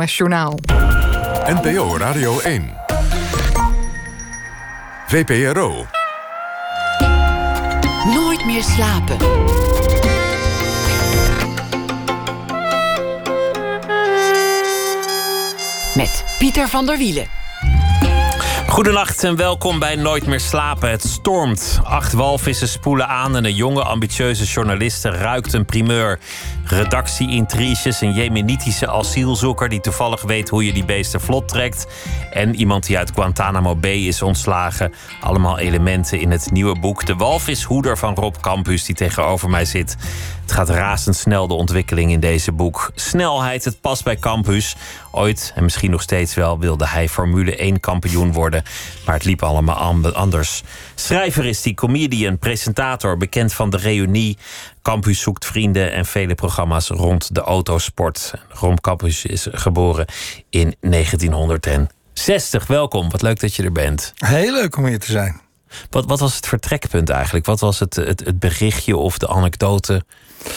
NOS Journaal. NPO Radio 1. VPRO. Nooit meer slapen. Met Pieter van der Wielen. Goedenacht en welkom bij Nooit meer slapen. Het stormt. Acht walvissen spoelen aan en een jonge, ambitieuze journaliste ruikt een primeur. Redactie-intriges, een jemenitische asielzoeker die toevallig weet hoe je die beesten vlot trekt. En iemand die uit Guantanamo Bay is ontslagen. Allemaal elementen in het nieuwe boek De Walvishoeder van Rob Campus, die tegenover mij zit. Het gaat razendsnel de ontwikkeling in deze boek. Snelheid, het past bij Campus. Ooit, en misschien nog steeds wel, wilde hij Formule 1 kampioen worden. Maar het liep allemaal anders. Schrijver is die comedian, presentator, bekend van de reunie. Campus zoekt vrienden en vele programma's rond de autosport. Rom Campus is geboren in 1960. Welkom, wat leuk dat je er bent. Heel leuk om hier te zijn. Wat, wat was het vertrekpunt eigenlijk? Wat was het, het, het berichtje of de anekdote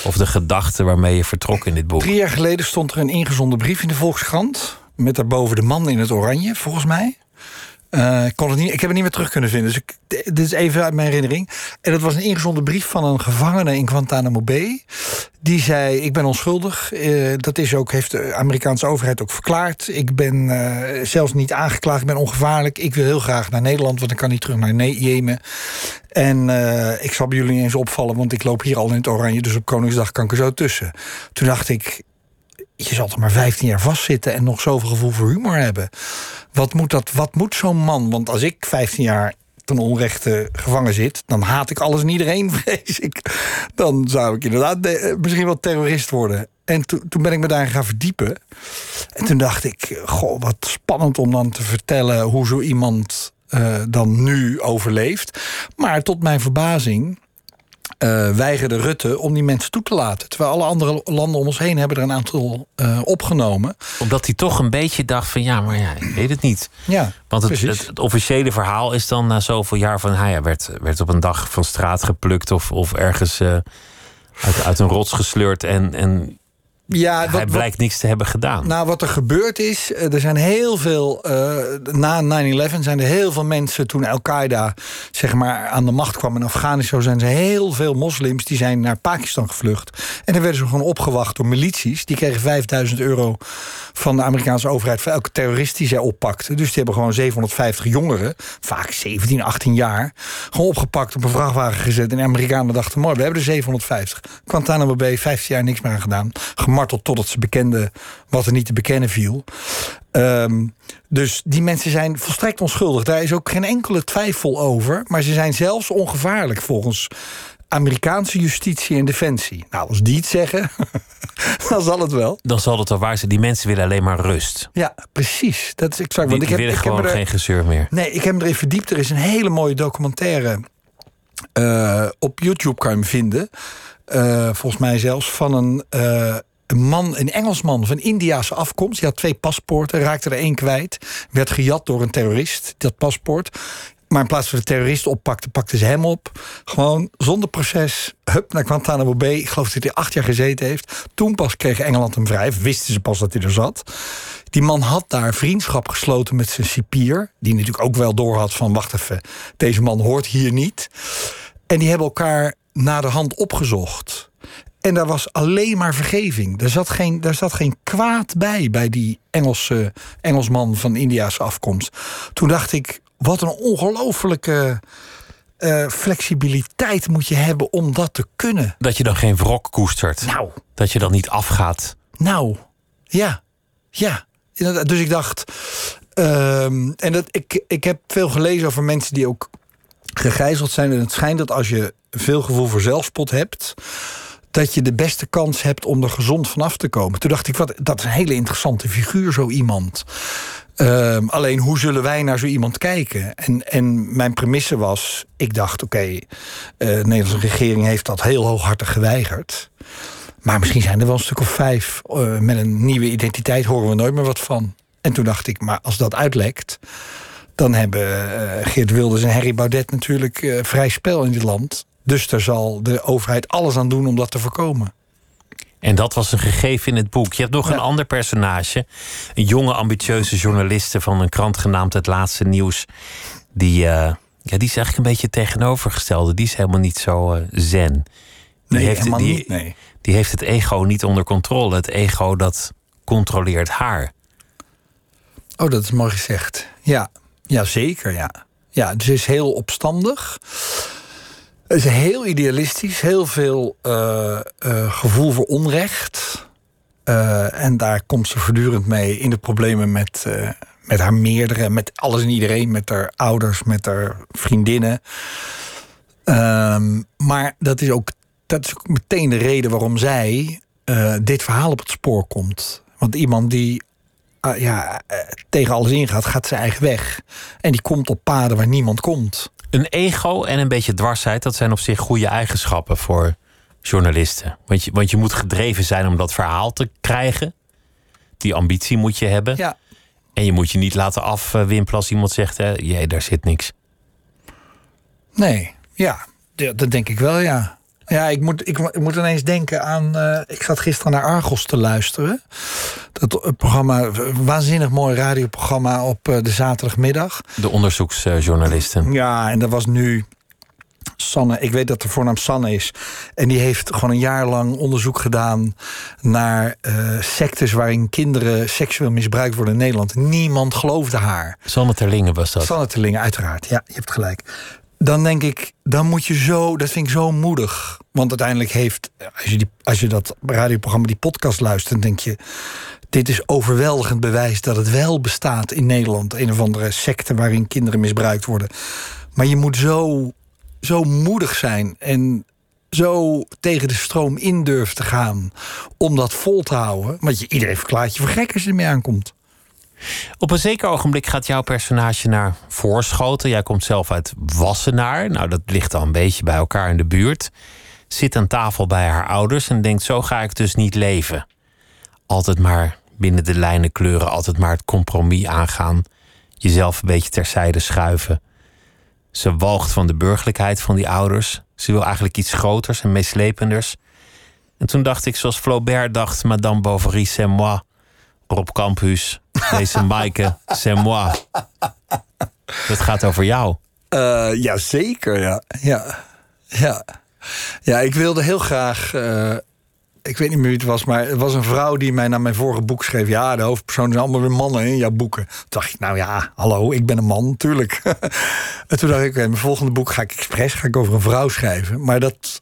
of de gedachte waarmee je vertrok in dit boek? Drie jaar geleden stond er een ingezonden brief in de Volkskrant. Met daarboven de man in het oranje, volgens mij. Ik, kon het niet, ik heb het niet meer terug kunnen vinden. Dus dit is even uit mijn herinnering. En dat was een ingezonden brief van een gevangene in Guantanamo Bay. Die zei: Ik ben onschuldig. Uh, dat is ook, heeft de Amerikaanse overheid ook verklaard. Ik ben uh, zelfs niet aangeklaagd. Ik ben ongevaarlijk. Ik wil heel graag naar Nederland, want ik kan niet terug naar Jemen. En ik zal bij jullie eens opvallen, want ik loop hier al in het oranje. Dus op Koningsdag kan ik er zo tussen. Toen dacht ik: je zal toch maar 15 jaar vastzitten en nog zoveel gevoel voor humor hebben. Wat moet, dat, wat moet zo'n man? Want als ik 15 jaar ten onrechte gevangen zit, dan haat ik alles en iedereen, vrees ik. Dan zou ik inderdaad eh, misschien wel terrorist worden. En toen ben ik me daar gaan verdiepen. En toen dacht ik, goh, wat spannend om dan te vertellen hoe zo iemand uh, dan nu overleeft. Maar tot mijn verbazing uh, weigerde Rutte om die mensen toe te laten. Terwijl alle andere landen om ons heen hebben er een aantal uh, opgenomen. Omdat hij toch een beetje dacht van ja, maar ja, ik weet het niet. Ja, Want het, het, officiële verhaal is dan na zoveel jaar van... hij werd, werd op een dag van straat geplukt of, of ergens uh, uit, uit een rots gesleurd... en, en ja, hij blijkt niks te hebben gedaan. Nou, wat er gebeurd is, eh, er zijn heel veel. Uh, na 9-11 zijn er heel veel mensen. toen Al-Qaeda zeg maar, aan de macht kwam in Afghanistan. zijn er heel veel moslims die zijn naar Pakistan gevlucht. En dan werden ze gewoon opgewacht door milities. Die kregen 5000 euro van de Amerikaanse overheid. voor elke terrorist die zij oppakten. Dus die hebben gewoon 750 jongeren, vaak 17, 18 jaar. gewoon opgepakt, op een vrachtwagen gezet. En de Amerikanen dachten: mooi, we hebben er 750. Guantanamo Bay, 15 jaar niks meer aan gedaan gemarteld totdat ze bekenden wat er niet te bekennen viel. Um, dus die mensen zijn volstrekt onschuldig. Daar is ook geen enkele twijfel over. Maar ze zijn zelfs ongevaarlijk volgens Amerikaanse justitie en defensie. Nou, als die het zeggen, dan zal het wel. Dan zal het wel waar zijn. Die mensen willen alleen maar rust. Ja, precies. Dat is exact. Die, want ik heb, willen ik gewoon heb er, geen gezeur meer. Nee, ik heb me erin verdiept. Er is een hele mooie documentaire. Uh, op YouTube kan je hem vinden. Uh, volgens mij zelfs van een... Uh, een man, een Engelsman van Indiaanse afkomst. Die had twee paspoorten, raakte er één kwijt. Werd gejat door een terrorist, dat paspoort. Maar in plaats van de terrorist oppakte, pakten ze hem op. Gewoon zonder proces. Hup, naar Guantanamo Bay. Ik geloof dat hij acht jaar gezeten heeft. Toen pas kreeg Engeland hem vrij. Wisten ze pas dat hij er zat. Die man had daar vriendschap gesloten met zijn cipier. Die natuurlijk ook wel doorhad van... wacht even, deze man hoort hier niet. En die hebben elkaar na de hand opgezocht. En daar was alleen maar vergeving. Er zat geen, daar zat geen kwaad bij, bij die Engelse, Engelsman van India's afkomst. Toen dacht ik, wat een ongelofelijke uh, flexibiliteit moet je hebben om dat te kunnen. Dat je dan geen wrok koestert. Nou. Dat je dan niet afgaat. Nou, ja. Ja. Dus ik dacht. Um, en dat, ik, ik heb veel gelezen over mensen die ook gegijzeld zijn. En het schijnt dat als je veel gevoel voor zelfspot hebt dat je de beste kans hebt om er gezond vanaf te komen. Toen dacht ik, wat, dat is een hele interessante figuur, zo iemand. Um, alleen hoe zullen wij naar zo iemand kijken? En, en mijn premisse was, ik dacht, oké, uh, de Nederlandse regering heeft dat heel hooghartig geweigerd. Maar misschien zijn er wel een stuk of vijf uh, met een nieuwe identiteit, horen we nooit meer wat van. En toen dacht ik, maar als dat uitlekt, dan hebben uh, Geert Wilders en Harry Baudet natuurlijk vrij spel in dit land. Dus daar zal de overheid alles aan doen om dat te voorkomen. En dat was een gegeven in het boek. Je hebt nog Ja. een ander personage. Een jonge, ambitieuze journaliste van een krant genaamd Het Laatste Nieuws. Die, eh, ja, die is eigenlijk een beetje tegenovergestelde. Die is helemaal niet zo eh, zen. Die Nee, heeft, die, niet. Nee. die heeft het ego niet onder controle. Het ego dat controleert haar. Oh, dat is mooi gezegd. Ja, ja zeker, ja. Ja, dus is heel opstandig. Is heel idealistisch. Heel veel eh, eh, gevoel voor onrecht. Eh, en daar komt ze voortdurend mee in de problemen met, met haar meerdere... met alles en iedereen, met haar ouders, met haar vriendinnen. Ehm, maar dat is, ook, dat is ook meteen de reden waarom zij dit verhaal op het spoor komt. Want iemand die ah, ja, tegen alles ingaat, gaat zijn eigen weg. En die komt op paden waar niemand komt. Een ego en een beetje dwarsheid, dat zijn op zich goede eigenschappen voor journalisten. Want je, want je moet gedreven zijn om dat verhaal te krijgen. Die ambitie moet je hebben. Ja, En je moet je niet laten afwimpelen als iemand zegt: hè, jee, daar zit niks. nee, ja, Ja, dat denk ik wel, ja. Ja, ik moet, ik, mo- ik moet ineens denken aan. eh, ik zat gisteren naar Argos te luisteren. Dat eh, programma, waanzinnig mooi radioprogramma op eh, de zaterdagmiddag. De onderzoeksjournalisten. Ja, en dat was nu Sanne. Ik weet dat de voornaam Sanne is. En die heeft gewoon een jaar lang onderzoek gedaan naar eh, sectes waarin kinderen seksueel misbruikt worden in Nederland. Niemand geloofde haar. Sanne Terlingen was dat. Sanne Terlingen, uiteraard. Ja, je hebt gelijk. Dan denk ik, dan moet je zo, dat vind ik zo moedig. Want uiteindelijk heeft, als je, die, als je dat radioprogramma, die podcast luistert, denk je, dit is overweldigend bewijs dat het wel bestaat in Nederland. Een of andere secte waarin kinderen misbruikt worden. Maar je moet zo, zo moedig zijn en zo tegen de stroom in durven te gaan om dat vol te houden. Want je, iedereen verklaart je voor gek als je ermee aankomt. Op een zeker ogenblik gaat jouw personage naar Voorschoten. Jij komt zelf uit Wassenaar. Nou, dat ligt al een beetje bij elkaar in de buurt. Zit aan tafel bij haar ouders en denkt: zo ga ik dus niet leven. Altijd maar binnen de lijnen kleuren, altijd maar het compromis aangaan. Jezelf een beetje terzijde schuiven. Ze walgt van de burgerlijkheid van die ouders. Ze wil eigenlijk iets groters en meeslependers. En toen dacht ik, zoals Flaubert dacht, Madame Bovary, c'est moi. Rob Campus, deze Maaike, c'est moi. Dat gaat over jou. Eh ja, zeker, ja. ja. Ja. Ja, ik wilde heel graag... eh, ik weet niet meer wie het was, maar het was een vrouw die mij naar mijn vorige boek schreef. Ja, de hoofdpersonen zijn allemaal weer mannen in jouw boeken. Toen dacht ik, nou ja, hallo, ik ben een man, natuurlijk. en toen dacht ik, oké, mijn volgende boek ga ik expres ga ik over een vrouw schrijven. Maar dat,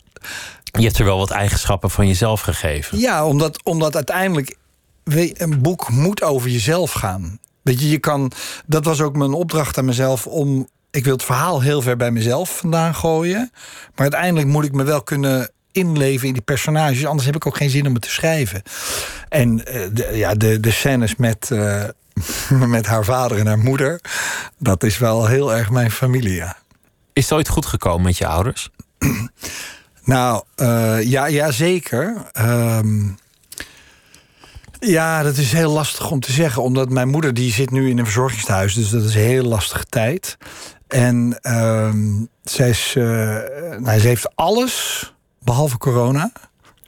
Je hebt er wel wat eigenschappen van jezelf gegeven. ja, omdat, omdat uiteindelijk een boek moet over jezelf gaan. Weet je, je kan. Dat was ook mijn opdracht aan mezelf om. Ik wil het verhaal heel ver bij mezelf vandaan gooien. Maar uiteindelijk moet ik me wel kunnen inleven in die personages. Anders heb ik ook geen zin om het te schrijven. En eh, de, ja, de, de scènes met, eh, met haar vader en haar moeder. Dat is wel heel erg mijn familie, ja. Is het ooit goed gekomen met je ouders? Nou, eh, ja, ja, zeker. Ehm, ja, dat is heel lastig om te zeggen. Omdat mijn moeder die zit nu in een verzorgingstehuis. Dus dat is een heel lastige tijd. En ehm, zij, is, eh, nou, ze heeft alles, behalve corona.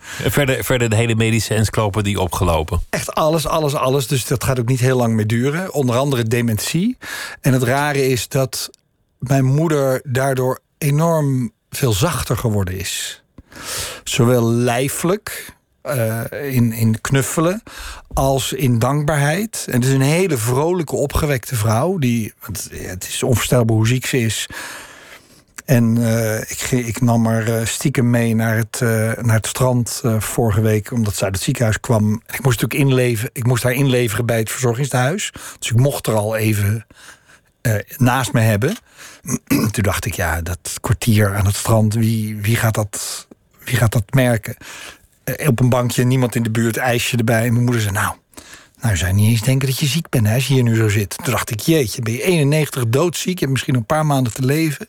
Verder, verder de hele medische encyclopedie opgelopen. Echt alles, alles, alles. Dus dat gaat ook niet heel lang meer duren. Onder andere dementie. En het rare is dat mijn moeder daardoor enorm veel zachter geworden is. Zowel lijfelijk, eh, in, in knuffelen, als in dankbaarheid. En het is een hele vrolijke, opgewekte vrouw. Die, het is onvoorstelbaar hoe ziek ze is. En eh, ik, ik nam haar eh, stiekem mee naar het, naar het strand vorige week, omdat ze uit het ziekenhuis kwam. Ik moest natuurlijk inleven, ik moest haar inleveren bij het verzorgingstehuis. Dus ik mocht er al even naast me hebben. Toen dacht ik, ja, dat kwartier aan het strand, wie, wie, gaat, dat, wie gaat dat merken? Eh, op een bankje, niemand in de buurt, ijsje erbij. En mijn moeder zei, nou, nou, zou je niet eens denken dat je ziek bent hè, als je hier nu zo zit. Toen dacht ik, jeetje, ben je 91 doodziek, je hebt misschien een paar maanden te leven.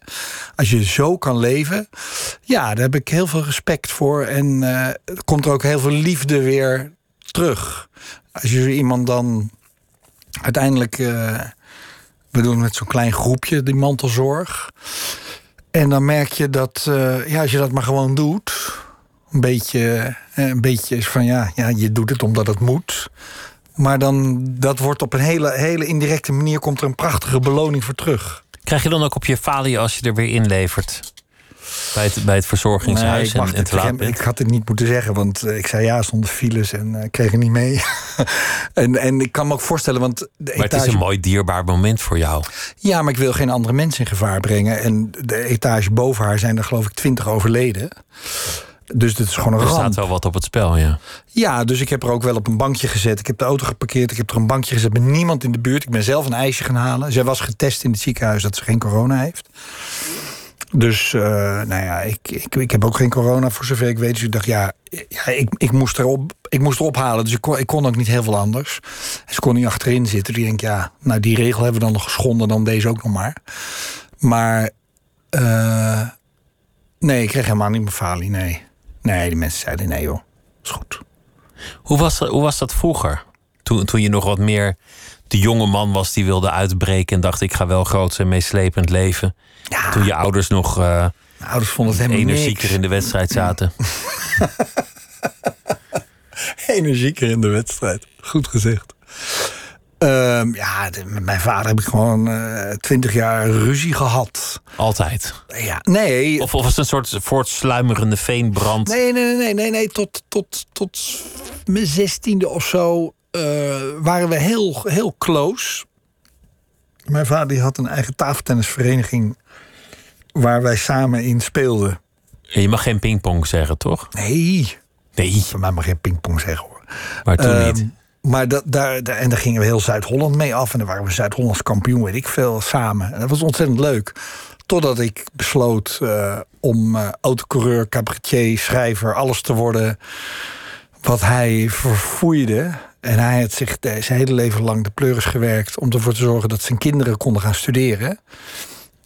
Als je zo kan leven, ja, daar heb ik heel veel respect voor. En eh, er komt er ook heel veel liefde weer terug. Als je iemand dan uiteindelijk, eh, we doen met zo'n klein groepje die mantelzorg. En dan merk je dat, ja, als je dat maar gewoon doet, Een beetje, eh, een beetje is van ja, ja, je doet het omdat het moet. Maar dan, dat wordt op een hele, hele indirecte manier... komt er een prachtige beloning voor terug. Krijg je dan ook op je falie als je er weer inlevert? Bij het, bij het verzorgingshuis Nee, en, te laat ik had het niet moeten zeggen, want eh, ik zei ja zonder files en eh, kreeg het niet mee. en, en ik kan me ook voorstellen, want de Maar het is etage... een mooi dierbaar moment voor jou. Ja, maar ik wil geen andere mensen in gevaar brengen. En de etage boven haar zijn er geloof ik twintig overleden. Dus dit is gewoon een Er ramp. staat wel wat op het spel, ja. Ja, dus ik heb er ook wel op een bankje gezet. Ik heb de auto geparkeerd. Ik heb er een bankje gezet met niemand in de buurt. Ik ben zelf een ijsje gaan halen. Zij was getest in het ziekenhuis dat ze geen corona heeft. Dus, eh, nou ja, ik, ik, ik heb ook geen corona voor zover ik weet. Dus ik dacht, ja, ja ik, ik, moest erop, ik moest erop halen. Dus ik kon, ik kon ook niet heel veel anders. En ze kon niet achterin zitten. Dus ik denk, ja, nou, die regel hebben we dan nog geschonden. Dan deze ook nog maar. Maar, eh, nee, ik kreeg helemaal niet mijn falie, nee. Nee, die mensen zeiden, nee joh, is goed. Hoe was, dat- hoe was dat vroeger? Toen, toen je nog wat meer de jonge man was die wilde uitbreken... en dacht, ik ga wel groots en meeslepend leven. Ja. Toen je ouders nog eh Mijn ouders vonden het helemaal energieker niks. in de wedstrijd zaten. Energieker in de wedstrijd. Goed gezegd. Ehm, ja, de- met mijn vader heb ik gewoon twintig jaar ruzie gehad. Altijd. Ja, nee. Of, of was het een soort voortsluimerende veenbrand? Nee, nee, nee, nee, nee, nee. Tot, tot, tot mijn zestiende of zo eh, waren we heel, heel close. Mijn vader die had een eigen tafeltennisvereniging waar wij samen in speelden. Je mag geen pingpong zeggen, toch? Nee, Nee, van mij mag geen pingpong zeggen hoor. maar toen Ehm, niet. Maar dat, daar, en daar gingen we heel Zuid-Holland mee af. En dan waren we Zuid-Hollands kampioen, weet ik veel, samen. En dat was ontzettend leuk. Totdat ik besloot eh, om eh, autocoureur, cabaretier, schrijver, alles te worden wat hij verfoeide. En hij had zich zijn hele leven lang de pleuris gewerkt om ervoor te zorgen dat zijn kinderen konden gaan studeren.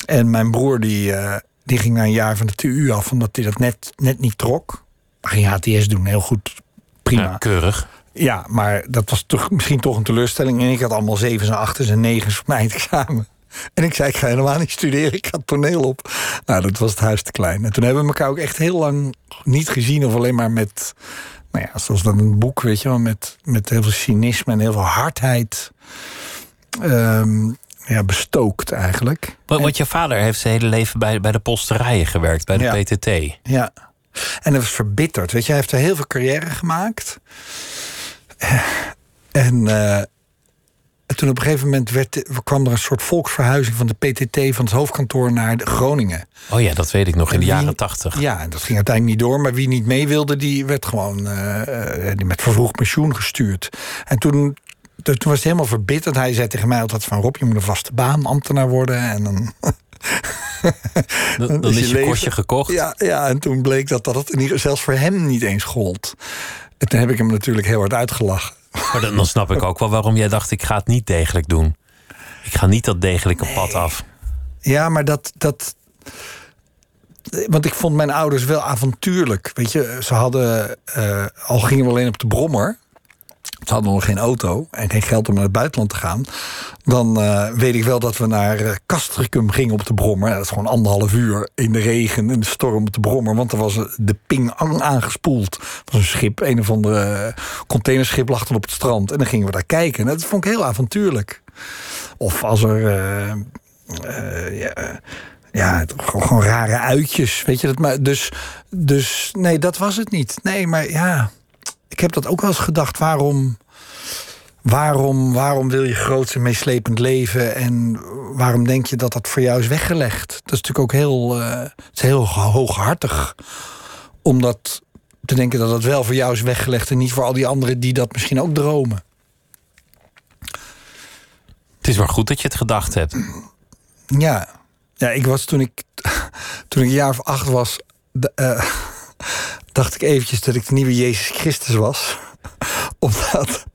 En mijn broer die, eh, die ging na een jaar van de TU af, omdat hij dat net, net niet trok. Maar ging HTS doen, heel goed, prima. Ja, keurig. Ja, maar dat was toch misschien toch een teleurstelling. En ik had allemaal zevens en achters en negens voor mijn examen. En ik zei, ik ga helemaal niet studeren, ik ga toneel op. Nou, dat was het huis te klein. En toen hebben we elkaar ook echt heel lang niet gezien... of alleen maar met, nou ja, zoals dan een boek, weet je wel... met, met heel veel cynisme en heel veel hardheid ehm, ja, bestookt eigenlijk. Want, je vader heeft zijn hele leven bij, bij de posterijen gewerkt, bij de Ja. PTT. Ja. En hij was verbitterd. Weet je, hij heeft er heel veel carrière gemaakt. En eh, toen op een gegeven moment werd, kwam er een soort volksverhuizing van de PTT van het hoofdkantoor naar Groningen. Oh ja, dat weet ik nog in de wie- jaren tachtig. Ja, en dat ging uiteindelijk niet door. Maar wie niet mee wilde, die werd gewoon eh, eh, die met vervroegd pensioen gestuurd. En toen, toen was hij helemaal verbitterd. Hij zei tegen mij altijd van Rob, je moet een vaste baan, ambtenaar worden. En dan Dan, dan is is je je kostje gekocht. Ja, ja, en toen bleek dat dat het in ieder- zelfs voor hem niet eens gold. En toen heb ik hem natuurlijk heel hard uitgelachen. Maar dan, dan snap ik ook wel waarom jij dacht, ik ga het niet degelijk doen. Ik ga niet dat degelijke pad af. Ja, maar dat, dat. Want ik vond mijn ouders wel avontuurlijk. Weet je, ze hadden. eh, al gingen we alleen op de brommer. Ze hadden nog geen auto en geen geld om naar het buitenland te gaan. Dan eh, weet ik wel dat we naar eh, Castricum gingen op de brommer. Dat is gewoon anderhalf uur in de regen, in de storm op de brommer. Want er was eh, de Ping Ang aangespoeld. Dat was een schip, een of andere eh, containerschip lag dan op het strand. En dan gingen we daar kijken. En dat vond ik heel avontuurlijk. Of als er. eh, eh, ja, gewoon rare uitjes. Weet je dat? Maar dus, dus nee, dat was het niet. Nee, maar ja, ik heb dat ook wel eens gedacht. Waarom, waarom, waarom wil je groots en meeslepend leven? En waarom denk je dat dat voor jou is weggelegd? Dat is natuurlijk ook heel, eh, het is heel hooghartig. Om dat te denken dat het wel voor jou is weggelegd... en niet voor al die anderen die dat misschien ook dromen. Het is wel goed dat je het gedacht hebt. Ja, ja ik was toen ik, toen ik een jaar of acht was, eh, dacht ik eventjes dat ik de nieuwe Jezus Christus was. Omdat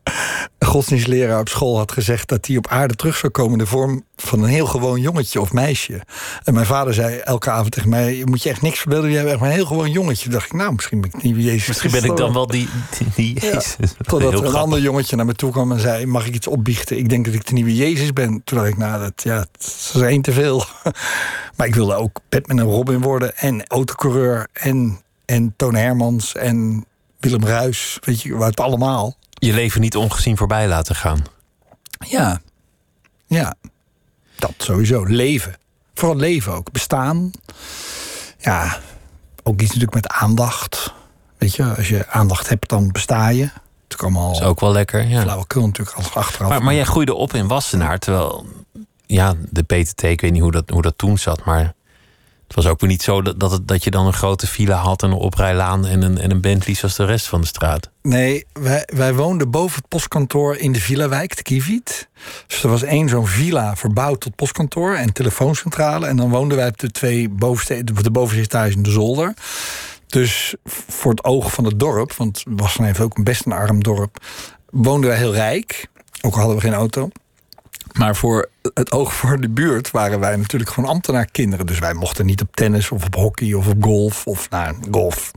een godsdienstleraar op school had gezegd dat hij op aarde terug zou komen in de vorm van een heel gewoon jongetje of meisje. En mijn vader zei elke avond tegen mij: Je moet je echt niks verbeelden, jij bent echt maar een heel gewoon jongetje. Toen dacht ik, nou, misschien ben ik de nieuwe Jezus Misschien ben ik dan wel die, die, die Ja, Jezus. Totdat Heel er een grappig. ander jongetje naar me toe kwam en zei: Mag ik iets opbiechten? Ik denk dat ik de nieuwe Jezus ben. Toen dacht ik: Nou, dat, ja, dat is één te veel. maar ik wilde ook Batman en Robin worden en autocoureur en En Toon Hermans en Willem Ruis. Weet je, het allemaal. Je leven niet ongezien voorbij laten gaan. Ja. Ja. Dat sowieso. Leven. Vooral leven ook. Bestaan. Ja. Ook iets natuurlijk met aandacht. Weet je, als je aandacht hebt, dan besta je. Het is allemaal Dat is ook wel lekker. Ja. flauwekul natuurlijk als achteraf. Maar, maar jij groeide op in Wassenaar, terwijl ja, de PTT, ik weet niet hoe dat, hoe dat toen zat, maar het was ook weer niet zo dat, dat, dat je dan een grote file had en een oprijlaan en een, en een Bentley zoals de rest van de straat. Nee, wij, wij woonden boven het postkantoor in de Villa-wijk, de Kieviet. Dus er was één zo'n villa verbouwd tot postkantoor en telefooncentrale. En dan woonden wij op de twee bovenste, de bovenste etage in de zolder. Dus voor het oog van het dorp, want Wassenaar heeft ook best een arm dorp... woonden wij heel rijk, ook al hadden we geen auto. Maar voor het oog voor de buurt waren wij natuurlijk gewoon ambtenaarkinderen. Dus wij mochten niet op tennis of op hockey of op golf. Of nou, golf.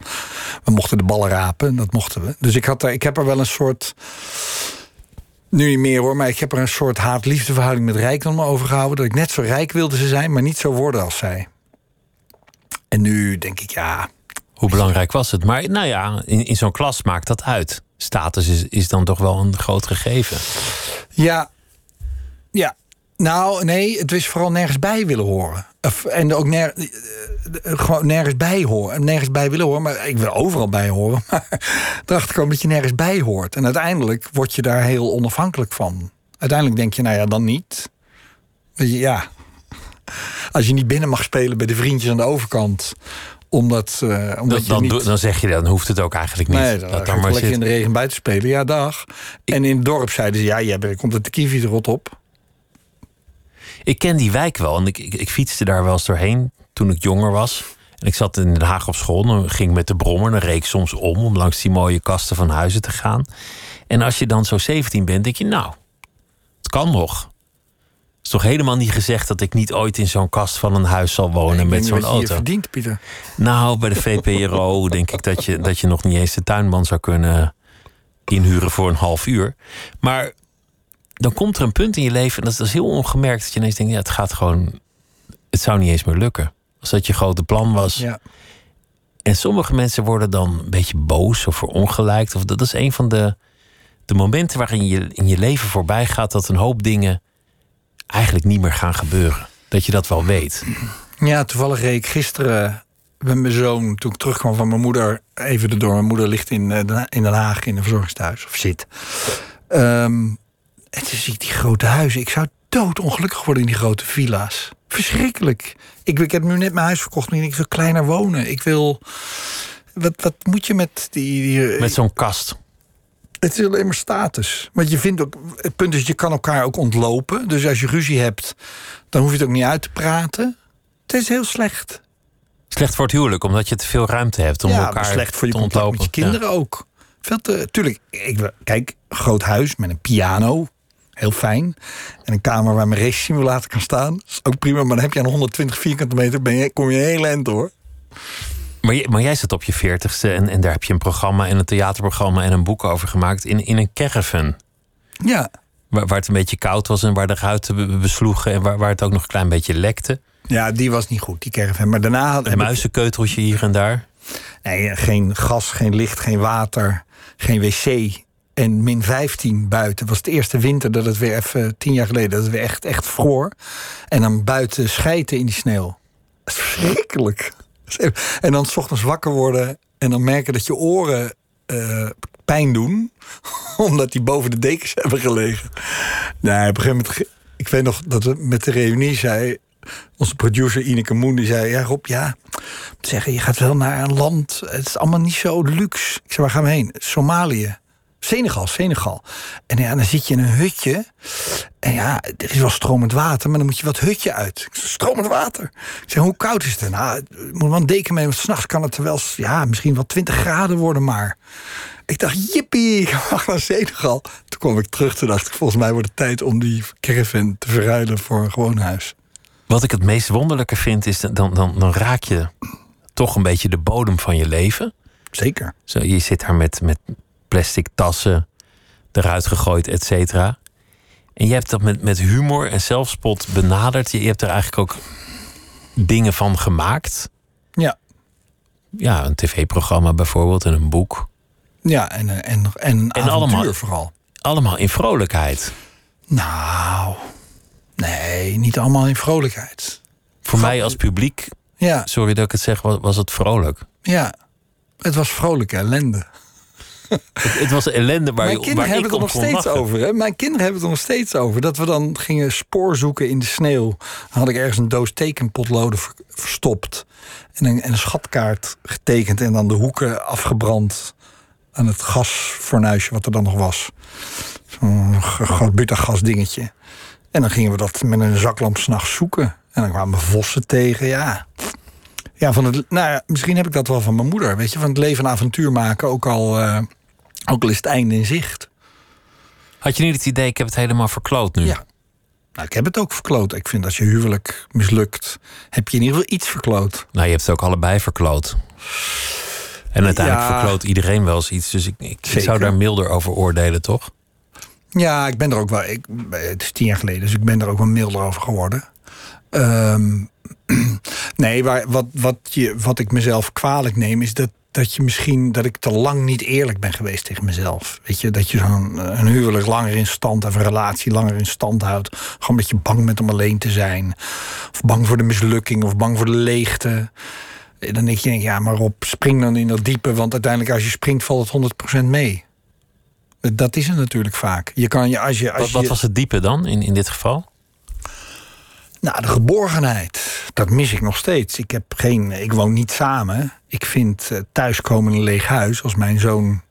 We mochten de ballen rapen, dat mochten we. Dus ik, had er, ik heb er wel een soort. Nu niet meer hoor, maar ik heb er een soort haat-liefdeverhouding met rijkdom over gehouden. Dat ik net zo rijk wilde ze zijn, maar niet zo worden als zij. En nu denk ik, ja, Hoe belangrijk was het? Maar nou ja, in, in zo'n klas maakt dat uit. Status is, is dan toch wel een groot gegeven. Ja. Ja. Nou, nee, het is vooral nergens bij willen horen. En ook ner, eh, eh, gewoon nergens bij horen. Nergens bij willen horen, maar ik wil overal bij horen. Maar erachter komen dat je nergens bij hoort. En uiteindelijk word je daar heel onafhankelijk van. Uiteindelijk denk je, nou ja, dan niet. Je, ja. Als je niet binnen mag spelen bij de vriendjes aan de overkant. Omdat, eh, omdat Dan, je dan, niet... doe- dan zeg je, dan hoeft het ook eigenlijk niet. Nee, dan dat dan ik maar lekker in de regen buiten spelen. Ja, dag. En in het dorp zeiden ze, ja, jij bent- komt het de kiwi rot op. Ik ken die wijk wel en ik, ik, ik fietste daar wel eens doorheen toen ik jonger was. En ik zat in Den Haag op school, dan ging met de brommer, dan reek soms om om langs die mooie kasten van huizen te gaan. En als je dan zo 17 bent, denk je, nou, het kan nog. Het is toch helemaal niet gezegd dat ik niet ooit in zo'n kast van een huis zal wonen met zo'n wat je auto. verdient, Pieter. Nou, bij de VPRO denk ik dat je, dat je nog niet eens de tuinman zou kunnen inhuren voor een half uur. Maar dan komt er een punt in je leven, en dat is, dat is heel ongemerkt, dat je ineens denkt, ja, het gaat gewoon, het zou niet eens meer lukken. Als dat je grote plan was. Ja. En sommige mensen worden dan een beetje boos of verongelijkt. Of dat is een van de, de momenten waarin je in je leven voorbij gaat dat een hoop dingen eigenlijk niet meer gaan gebeuren. Dat je dat wel weet. Ja, toevallig reed ik gisteren met mijn zoon, toen ik terugkwam van mijn moeder, even erdoor. Mijn moeder ligt in, eh, Den- in Den Haag in een verzorgingstehuis, of zit. Ehm, en toen zie ik die grote huizen. Ik zou doodongelukkig worden in die grote villa's. Verschrikkelijk. Ik, ik heb nu net mijn huis verkocht, ik wil kleiner wonen. Ik wil... Wat, wat moet je met die... die Met zo'n kast. Het is alleen maar status. Want je vindt ook, het punt is, je kan elkaar ook ontlopen. Dus als je ruzie hebt, dan hoef je het ook niet uit te praten. Het is heel slecht. Slecht voor het huwelijk, omdat je te veel ruimte hebt om ja, maar elkaar slecht voor je te contact ontlopen. met je kinderen ook. Veel te, tuurlijk, ik, kijk, groot huis met een piano. Heel fijn. En een kamer waar mijn race simulator kan staan. is ook prima, maar dan heb je aan 120 vierkante meter, ben je, kom je heel eind hoor. Maar, je- maar jij zit op je veertigste en, en daar heb je een programma en een theaterprogramma en een boek over gemaakt in, in een caravan. Ja, Waar, waar het een beetje koud was en waar de ruiten be- besloegen en waar, waar het ook nog een klein beetje lekte. ja, die was niet goed, die caravan. Maar daarna had Een muizenkeuteltje hier en daar. Nee, geen gas, geen licht, geen water, geen wc. En min 15 buiten. was de eerste winter dat het weer even, tien jaar geleden, dat het weer echt, echt vroor. En dan buiten schijten in die sneeuw. Dat verschrikkelijk. En dan 's ochtends wakker worden en dan merken dat je oren eh, pijn doen. Omdat die boven de dekens hebben gelegen. Nee, op een gegeven moment, ik weet nog dat we met de reunie zei. Onze producer Ineke Moen die zei: Ja, Rob, ja. Zeggen, je gaat wel naar een land. Het is allemaal niet zo luxe. Ik zei: Waar gaan we heen? Somalië. Senegal, Senegal. En ja, dan zit je in een hutje. En ja, er is wel stromend water, maar dan moet je wat hutje uit. Ik stromend water. Ik zeg, hoe koud is het? Nou, moet wel een deken mee, want s'nachts kan het wel ja, misschien wel 20 graden worden, maar. Ik dacht, jippie, ik mag naar Senegal. Toen kwam ik terug, toen dacht ik, volgens mij wordt het tijd om die caravan te verruilen voor een gewoon huis. Wat ik het meest wonderlijke vind, is dan, dan, dan raak je toch een beetje de bodem van je leven. Zeker. Zo, je zit daar met, met plastic tassen eruit gegooid, et cetera. En je hebt dat met, met humor en zelfspot benaderd. Je, je hebt er eigenlijk ook dingen van gemaakt. Ja. ja, een tv-programma bijvoorbeeld en een boek. Ja, en, en, en, En avontuur allemaal- vooral. Allemaal in vrolijkheid. Nou, nee, niet allemaal in vrolijkheid. Voor mij als publiek, Ja, sorry dat ik het zeg, was, was het vrolijk. ja. Het was vrolijke ellende. Het, het was ellende waar, Mijn je, kinderen hebben ik het er nog steeds lachen. over. Hè? Mijn kinderen hebben het er nog steeds over. Dat we dan gingen spoor zoeken in de sneeuw. Dan had ik ergens een doos tekenpotloden ver- verstopt. En een, en een schatkaart getekend. En dan de hoeken afgebrand aan het gasfornuisje wat er dan nog was. Zo'n groot butagas dingetje. En dan gingen we dat met een zaklamp s'nachts zoeken. En dan kwamen we vossen tegen, ja. Ja, van het, nou ja, misschien heb ik dat wel van mijn moeder. Weet je, van het leven een avontuur maken. Ook al, eh, ook al is het einde in zicht. Had je niet het idee, ik heb het helemaal verkloot nu? Ja. Nou, ik heb het ook verkloot. Ik vind als je huwelijk mislukt, heb je in ieder geval iets verkloot. Nou, je hebt het ook allebei verkloot. En uiteindelijk Ja. verkloot iedereen wel eens iets. Dus ik, ik, zou daar milder over oordelen, toch? Ja, ik ben er ook wel. Ik, het is tien jaar geleden, dus ik ben er ook wel milder over geworden. Ehm, nee, waar, wat, wat, je, wat ik mezelf kwalijk neem, is dat, dat je misschien dat ik te lang niet eerlijk ben geweest tegen mezelf. Weet je, dat je zo'n eh, een huwelijk langer in stand of een relatie langer in stand houdt. Gewoon omdat je bang bent om alleen te zijn. Of bang voor de mislukking of bang voor de leegte. Eh, Dan denk je, ja, maar op, spring dan in dat diepe, want uiteindelijk als je springt valt het 100% mee. Dat is het natuurlijk vaak. Je kan je als je. Als Wat, wat je, was het diepe dan in, in dit geval? Nou, de geborgenheid. Dat mis ik nog steeds. Ik, heb geen, ik woon niet samen. Ik vind eh, thuiskomen een leeg huis. Als mijn zoon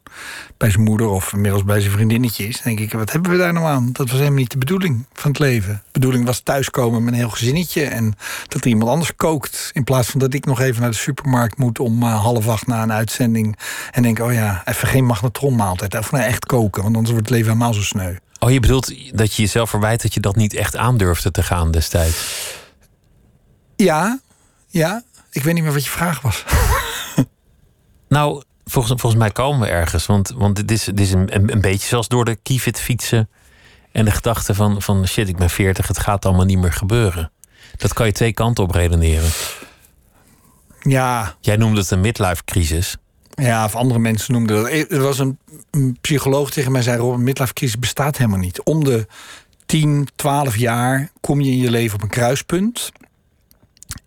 bij zijn moeder of inmiddels bij zijn vriendinnetje is. Denk ik, wat hebben we daar nou aan? Dat was helemaal niet de bedoeling van het leven. De bedoeling was thuiskomen met een heel gezinnetje. En dat er iemand anders kookt. In plaats van dat ik nog even naar de supermarkt moet om eh, half acht na een uitzending. En denk, oh ja, even geen magnetronmaaltijd. Of nou echt koken, want anders wordt het leven helemaal zo sneu. Oh, je bedoelt dat je jezelf verwijt dat je dat niet echt aandurfde te gaan destijds. Ja, ja. Ik weet niet meer wat je vraag was. Nou, volgens, volgens mij komen we ergens. Want, want dit is, dit is een, een, beetje zoals door de kievit fietsen. En de gedachte van, van shit, ik ben 40, het gaat allemaal niet meer gebeuren. Dat kan je twee kanten op redeneren. Ja, Jij noemde het een midlife crisis. Ja, of andere mensen noemden dat. Er was een, psycholoog tegen mij zei: Robert, midlife crisis bestaat helemaal niet. Om de 10, 12 jaar kom je in je leven op een kruispunt.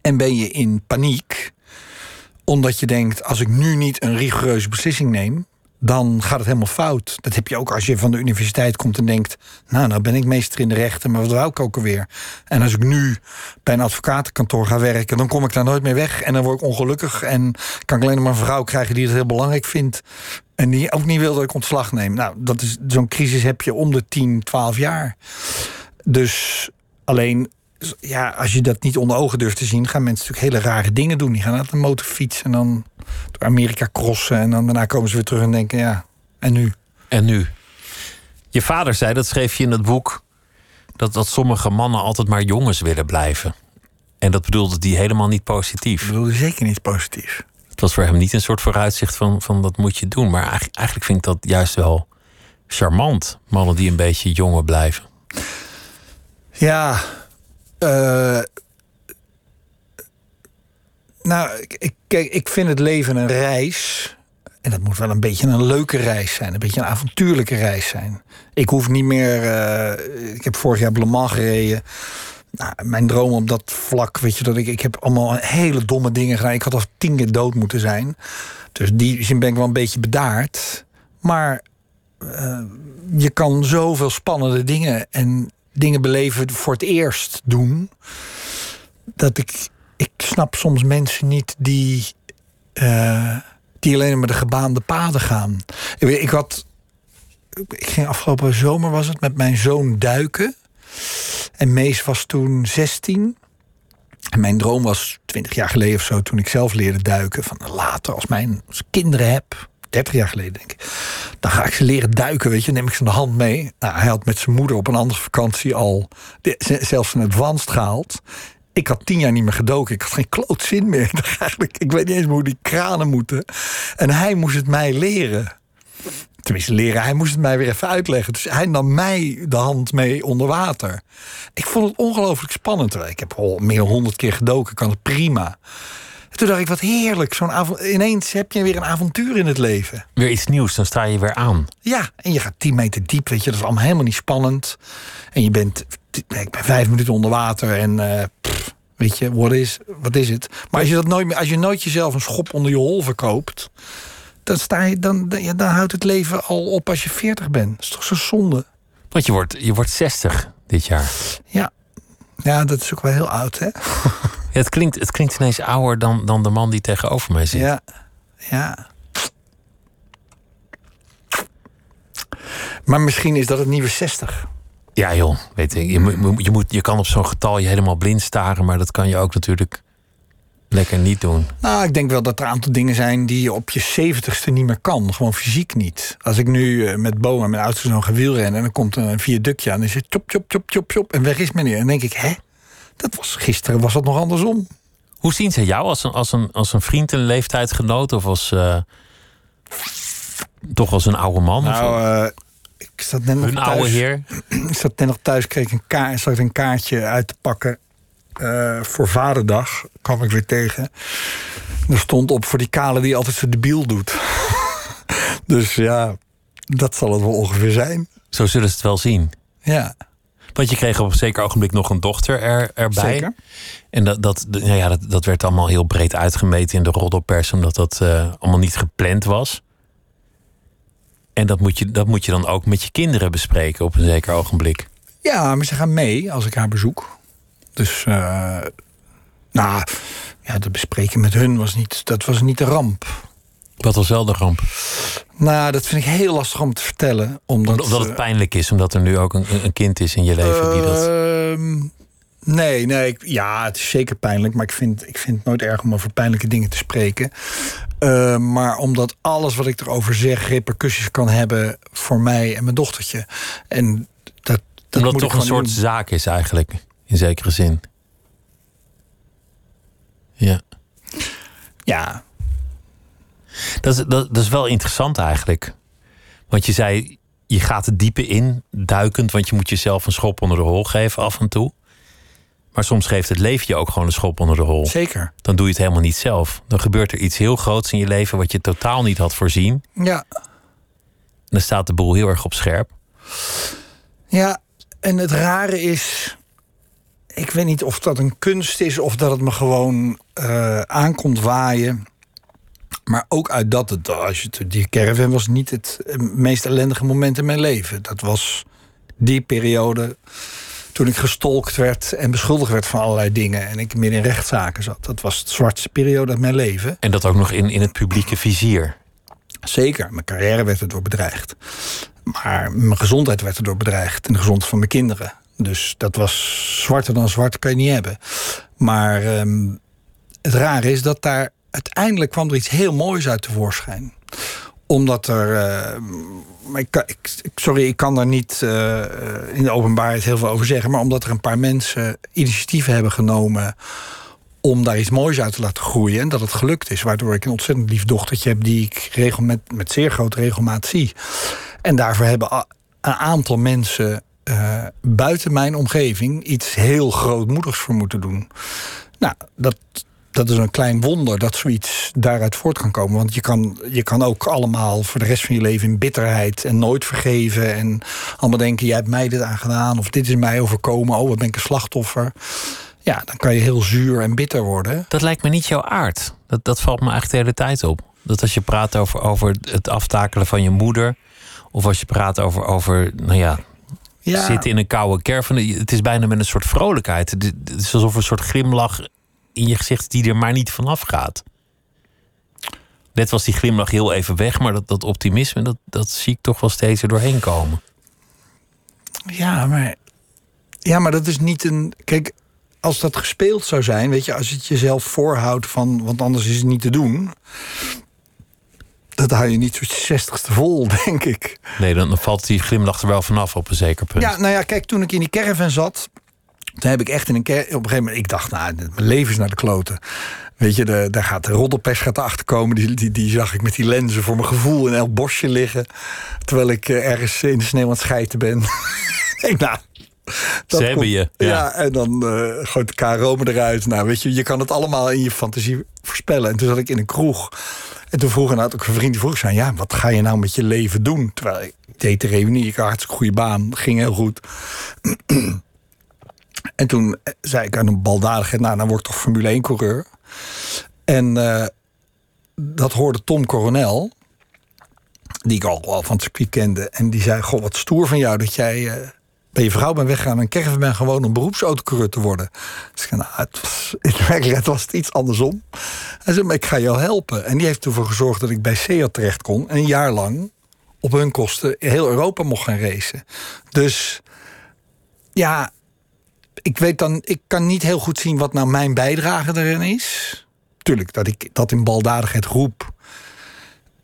En ben je in paniek. Omdat je denkt: als ik nu niet een rigoureuze beslissing neem. Dan gaat het helemaal fout. Dat heb je ook als je van de universiteit komt en denkt: Nou, nou ben ik meester in de rechten, maar wat wou ik ook alweer? En als ik nu bij een advocatenkantoor ga werken, dan kom ik daar nooit meer weg. En dan word ik ongelukkig. En kan ik alleen maar een vrouw krijgen die het heel belangrijk vindt. En die ook niet wil dat ik ontslag neem. Nou, dat is zo'n crisis heb je om de 10, 12 jaar. Dus alleen, ja, als je dat niet onder ogen durft te zien, gaan mensen natuurlijk hele rare dingen doen. Die gaan uit een motorfiets en dan door Amerika crossen. En dan daarna komen ze weer terug en denken, ja, en nu? En nu? Je vader zei, dat schreef je in het boek, dat, dat sommige mannen altijd maar jongens willen blijven. En dat bedoelde hij helemaal niet positief. Ik bedoel, zeker niet positief. Het was voor hem niet een soort vooruitzicht van, van dat moet je doen. Maar eigenlijk, eigenlijk vind ik dat juist wel charmant. Mannen die een beetje jonger blijven. Ja, eh, nou, kijk, ik vind het leven een reis. En dat moet wel een beetje een leuke reis zijn. Een beetje een avontuurlijke reis zijn. Ik hoef niet meer. eh, ik heb vorig jaar op Le Mans gereden. Nou, mijn droom op dat vlak, weet je, dat ik, ik heb allemaal hele domme dingen gedaan. Ik had al tien keer dood moeten zijn. Dus die zin ben ik wel een beetje bedaard. Maar eh, je kan zoveel spannende dingen en dingen beleven voor het eerst doen. Dat ik, ik snap soms mensen niet die, eh, die alleen maar de gebaande paden gaan. Ik, ik had, ik ging afgelopen zomer was het met mijn zoon duiken. En Mees was toen 16. En mijn droom was 20 jaar geleden of zo, toen ik zelf leerde duiken. Van later, als, mijn, kinderen heb, 30 jaar geleden denk ik. Dan ga ik ze leren duiken, weet je. Neem ik ze aan de hand mee. Nou, hij had met zijn moeder op een andere vakantie al de- zelfs een advanced gehaald. Ik had tien jaar niet meer gedoken. Ik had geen kloot zin meer. Eigenlijk, ik weet niet eens meer hoe die kranen moeten. En hij moest het mij leren. Tenminste, leren. Hij moest het mij weer even uitleggen. Dus hij nam mij de hand mee onder water. Ik vond het ongelooflijk spannend. Ik heb al meer dan honderd keer gedoken. Kan het prima. Toen dacht ik, wat heerlijk. Zo'n avond, ineens heb je weer een avontuur in het leven. Weer iets nieuws, dan sta je weer aan. Ja, en je gaat 10 meter diep, weet je. Dat is allemaal helemaal niet spannend. En je bent, ik ben vijf minuten onder water en... eh, pff, weet je, wat is, wat is het? Maar als je, dat nooit, meer- als je nooit jezelf een schop onder je hol verkoopt... dan, sta je, dan, dan, ja, dan houdt het leven al op als je 40 bent. Dat is toch zo zonde? Want je wordt, je wordt 60 dit jaar. Ja. ja, dat is ook wel heel oud, hè? Ja, het, klinkt, het klinkt ineens ouder dan, dan de man die tegenover mij zit. Ja, ja. Maar misschien is dat het nieuwe 60. Ja, joh, weet je, je, moet- je, moet, je kan op zo'n getal je helemaal blind staren, maar dat kan je ook natuurlijk lekker niet doen. Nou, ik denk wel dat er een aantal dingen zijn die je op je zeventigste niet meer kan. Gewoon fysiek niet. Als ik nu eh, met Bo en mijn oudste zoon ga wielrennen... en dan komt er een viaductje aan en dan zit chop, chop, chop, chop, chop... en weg is meneer. En dan denk ik, hè? Dat was, gisteren was dat nog andersom. Hoe zien ze jou als een, als een, als een vriend, een leeftijdsgenoot of als eh, toch als een oude man? of Nou, eh, ik zat net nog hun oude thuis. heer? Ik zat net nog thuis, kreeg een, ka zat ik een kaartje uit te pakken eh, voor Vaderdag. Kwam ik weer tegen. Er stond op voor die kale die altijd zo debiel doet. dus ja, dat zal het wel ongeveer zijn. Zo zullen ze het wel zien. Ja, Want je kreeg op een zeker ogenblik nog een dochter er, erbij. zeker. En dat, dat, nou ja, dat, dat werd allemaal heel breed uitgemeten in de roddelpers, omdat dat eh, allemaal niet gepland was. En dat moet, je, dat moet je dan ook met je kinderen bespreken op een zeker ogenblik. Ja, maar ze gaan mee als ik haar bezoek. Dus, eh, nou, ja, dat bespreken met hun was niet, dat was niet de ramp. Wat was wel de ramp? Nou, dat vind ik heel lastig om te vertellen. Omdat, Omdat het eh, pijnlijk is, omdat er nu ook een, een kind is in je leven die dat. Ehm, nee, nee. Ik, ja, het is zeker pijnlijk. Maar ik vind, ik vind het nooit erg om over pijnlijke dingen te spreken. Ehm, maar omdat alles wat ik erover zeg... repercussies kan hebben voor mij en mijn dochtertje. En dat, dat Omdat het toch een soort doen. zaak is eigenlijk, in zekere zin. Ja. Ja, Dat is, dat, dat is wel interessant eigenlijk. Want je zei, je gaat het diepe in, duikend, want je moet jezelf een schop onder de hol geven af en toe. Maar soms geeft het leven je ook gewoon een schop onder de hol. zeker. Dan doe je het helemaal niet zelf. Dan gebeurt er iets heel groots in je leven wat je totaal niet had voorzien. Ja, En dan staat de boel heel erg op scherp. Ja, en het rare is. Ik weet niet of dat een kunst is of dat het me gewoon eh, aankomt waaien. Maar ook uit dat het, als je die caravan was niet het eh, meest ellendige moment in mijn leven. Dat was die periode toen ik gestolkt werd en beschuldigd werd van allerlei dingen. En ik midden in rechtszaken zat. Dat was de zwartste periode uit mijn leven. En dat ook nog in, in het publieke vizier. Zeker, mijn carrière werd erdoor bedreigd. Maar mijn gezondheid werd erdoor bedreigd. En de gezondheid van mijn kinderen. Dus dat was zwarter dan zwart, kan je niet hebben. Maar ehm, het rare is dat daar uiteindelijk kwam er iets heel moois uit tevoorschijn. Omdat er. eh, ik, sorry, ik kan daar niet eh, in de openbaarheid heel veel over zeggen. Maar omdat er een paar mensen initiatieven hebben genomen om daar iets moois uit te laten groeien. En dat het gelukt is. Waardoor ik een ontzettend lief dochtertje heb... die ik regel met, met zeer grote regelmaat zie. En daarvoor hebben een aantal mensen... eh, buiten mijn omgeving iets heel grootmoedigs voor moeten doen. Nou, dat, dat is een klein wonder dat zoiets daaruit voort kan komen. Want je kan, je kan ook allemaal voor de rest van je leven in bitterheid en nooit vergeven. En allemaal denken, jij hebt mij dit aangedaan of dit is mij overkomen. Oh, wat ben ik een slachtoffer. Ja, dan kan je heel zuur en bitter worden. Dat lijkt me niet jouw aard. Dat, dat valt me eigenlijk de hele tijd op. Dat als je praat over, over het aftakelen van je moeder. Of als je praat over, over nou ja, Ja, zitten in een koude caravan. Het is bijna met een soort vrolijkheid. Het is alsof een soort glimlach in je gezicht die er maar niet vanaf gaat. Net was die glimlach heel even weg, maar dat, dat optimisme, dat, dat zie ik toch wel steeds er doorheen komen. ja, maar, ja, maar dat is niet een. Kijk, als dat gespeeld zou zijn, weet je, als het jezelf voorhoudt van, want anders is het niet te doen. Dat hou je niet je zestigste vol, denk ik. Nee, dan, dan valt die glimlach er wel vanaf op een zeker punt. Ja, nou ja, kijk, toen ik in die caravan zat, toen heb ik echt in een caravan. Op een gegeven moment, ik dacht, nou, mijn leven is naar de kloten. Weet je, de, daar gaat de roddelpers gaat erachter komen. Die, die, die zag ik met die lenzen voor mijn gevoel in elk bosje liggen. Terwijl ik eh, ergens in de sneeuw aan het schijten ben. ik, nou, Ze hebben je, Ja, ja. en dan eh gooit de KRO me eruit. Nou, weet je, je kan het allemaal in je fantasie voorspellen. En toen zat ik in een kroeg. En toen vroeg inderdaad ook een vriend die vroeg zei... ja, wat ga je nou met je leven doen? Terwijl ik deed de reunie, ik had een hartstikke goede baan. Ging heel goed. En toen zei ik aan een baldadigheid... nou, dan word ik toch Formule 1-coureur. En eh, dat hoorde Tom Coronel... die ik al van het circuit kende. En die zei, goh, wat stoer van jou dat jij... eh, bij je vrouw bent weggegaan en Kevin ben gewoon een beroepsautocoureur te worden. Dus ik zei, nou, het was, in was het iets andersom. Hij zei, maar ik ga jou helpen. En die heeft ervoor gezorgd dat ik bij Seat terecht kon. En een jaar lang op hun kosten heel Europa mocht gaan racen. Dus ja, ik weet dan, ik kan niet heel goed zien wat nou mijn bijdrage erin is. Tuurlijk, dat ik dat in baldadigheid roep.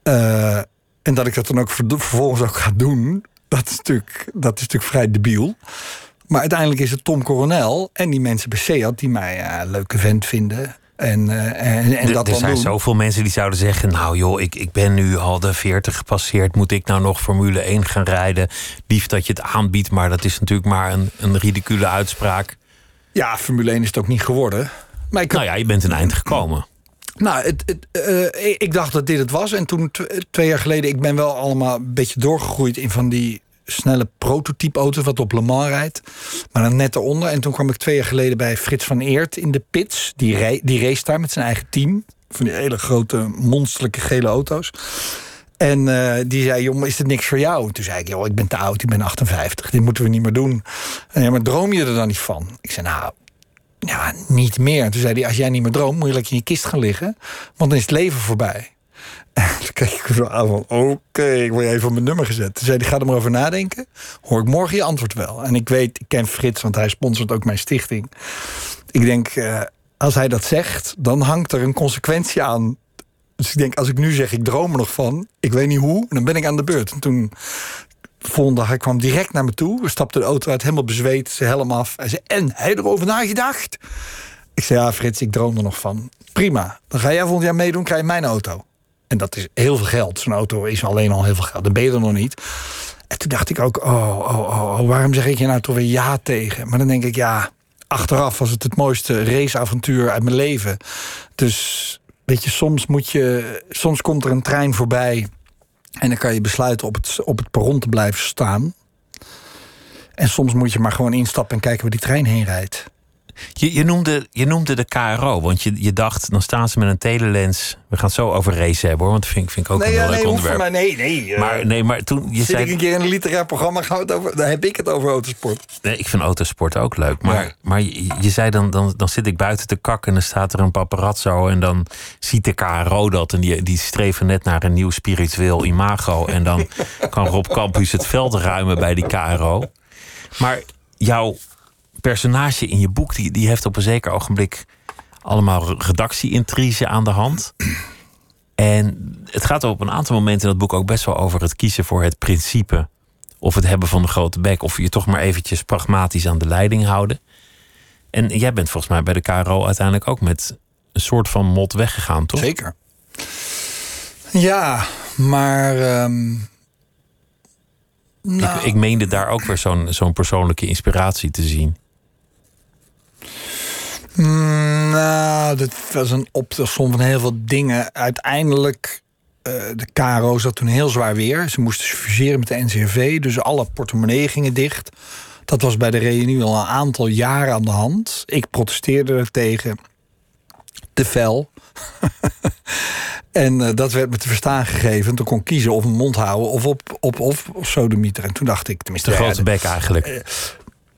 Eh, en dat ik dat dan ook vervolgens ook ga doen. Dat is natuurlijk, dat is vrij debiel. Maar uiteindelijk is het Tom Coronel en die mensen bij Seat die mij een leuke vent vinden. En, eh, en, en Er- dat er zijn doen. zoveel mensen die zouden zeggen: Nou joh, ik, ik ben nu al de 40 gepasseerd. Moet ik nou nog Formule 1 gaan rijden? Lief dat je het aanbiedt, maar dat is natuurlijk maar een, een ridicule uitspraak. Ja, Formule 1 is het ook niet geworden. Maar ik, Nou ja, je bent een eind gekomen. Nou, het, het, eh, ik- dacht dat dit het was. En toen, tw- twee jaar geleden, ik ben wel allemaal een beetje doorgegroeid in van die snelle prototype auto's wat op Le Mans rijdt. Maar dan net eronder. En toen kwam ik twee jaar geleden bij Frits van Eert in de pits. Die, die race daar met zijn eigen team. Van die hele grote, monsterlijke gele auto's. En eh, die zei, maar is dit niks voor jou? Toen zei ik, joh, ik ben te oud, ik ben 58. Dit moeten we niet meer doen. En ja, maar droom je er dan niet van? Ik zei, nou, ja, niet meer. Toen zei hij, als jij niet meer droomt, moet je lekker in je kist gaan liggen. Want dan is het leven voorbij. En toen keek ik zo aan van, oké, ik word even op mijn nummer gezet. Toen zei hij, ga er maar over nadenken. Hoor ik morgen je antwoord wel. En ik weet, ik ken Frits, want hij sponsort ook mijn stichting. Ik denk, eh, als hij dat zegt, dan hangt er een consequentie aan. Dus ik denk, als ik nu zeg, ik droom er nog van. Ik weet niet hoe, dan ben ik aan de beurt. En toen volgende dag, hij kwam direct naar me toe. We stapten de auto uit, helemaal bezweet, zijn helm af. Hij zei, en, je erover nagedacht? Ik zei, ja Frits, ik droom er nog van. Prima, dan ga jij volgend jaar meedoen, krijg je mijn auto. En dat is heel veel geld. Zo'n auto is alleen al heel veel geld. Dan ben je er nog niet. En toen dacht ik ook, oh, oh, oh, oh, waarom zeg ik je nou toch weer ja tegen? Maar dan denk ik, ja, achteraf was het het mooiste raceavontuur uit mijn leven. Dus, weet je, soms moet je, soms komt er een trein voorbij... en dan kan je besluiten op het, op het perron te blijven staan. En soms moet je maar gewoon instappen en kijken waar die trein heen rijdt. Je, je, noemde, je noemde de KRO, want je, je dacht, dan staan ze met een telelens. We gaan het zo over race hebben hoor, want dat vind, ik- vind ik ook een heel leuk voor onderwerp. mij, nee, nee. eh, Maar, nee, maar toen je Zit ik zei. een keer in een literair programma, gaan over, daar heb ik het over autosport. Nee, ik vind autosport ook leuk. Maar, Ja. maar je, je zei dan, dan, dan zit ik buiten te kakken en dan staat er een paparazzo. En dan ziet de KRO dat. En die, die streven net naar een nieuw spiritueel imago. En dan kan Rob Campus het veld ruimen bij die KRO. Maar jouw personage in je boek, die, die heeft op een zeker ogenblik allemaal redactie-intrige aan de hand. En het gaat op een aantal momenten in het boek ook best wel over het kiezen voor het principe. Of het hebben van de grote bek. Of je toch maar eventjes pragmatisch aan de leiding houden. En jij bent volgens mij bij de KRO uiteindelijk ook met een soort van mot weggegaan, toch? Zeker. Ja, maar. ehm, nou, Ik, ik meende daar ook weer zo'n zo'n persoonlijke inspiratie te zien. Mm, nou, dat was een optelsom van heel veel dingen. Uiteindelijk. eh, de KRO zat toen heel zwaar weer. Ze moesten fuseren met de NCRV, dus alle portemonnee gingen dicht. Dat was bij de reunie al een aantal jaren aan de hand. Ik protesteerde er tegen. Te fel. en eh, dat werd me te verstaan gegeven. Toen kon ik kiezen of een mond houden of op, op, of, of sodemieter. En toen dacht ik, tenminste... De grote bek eigenlijk.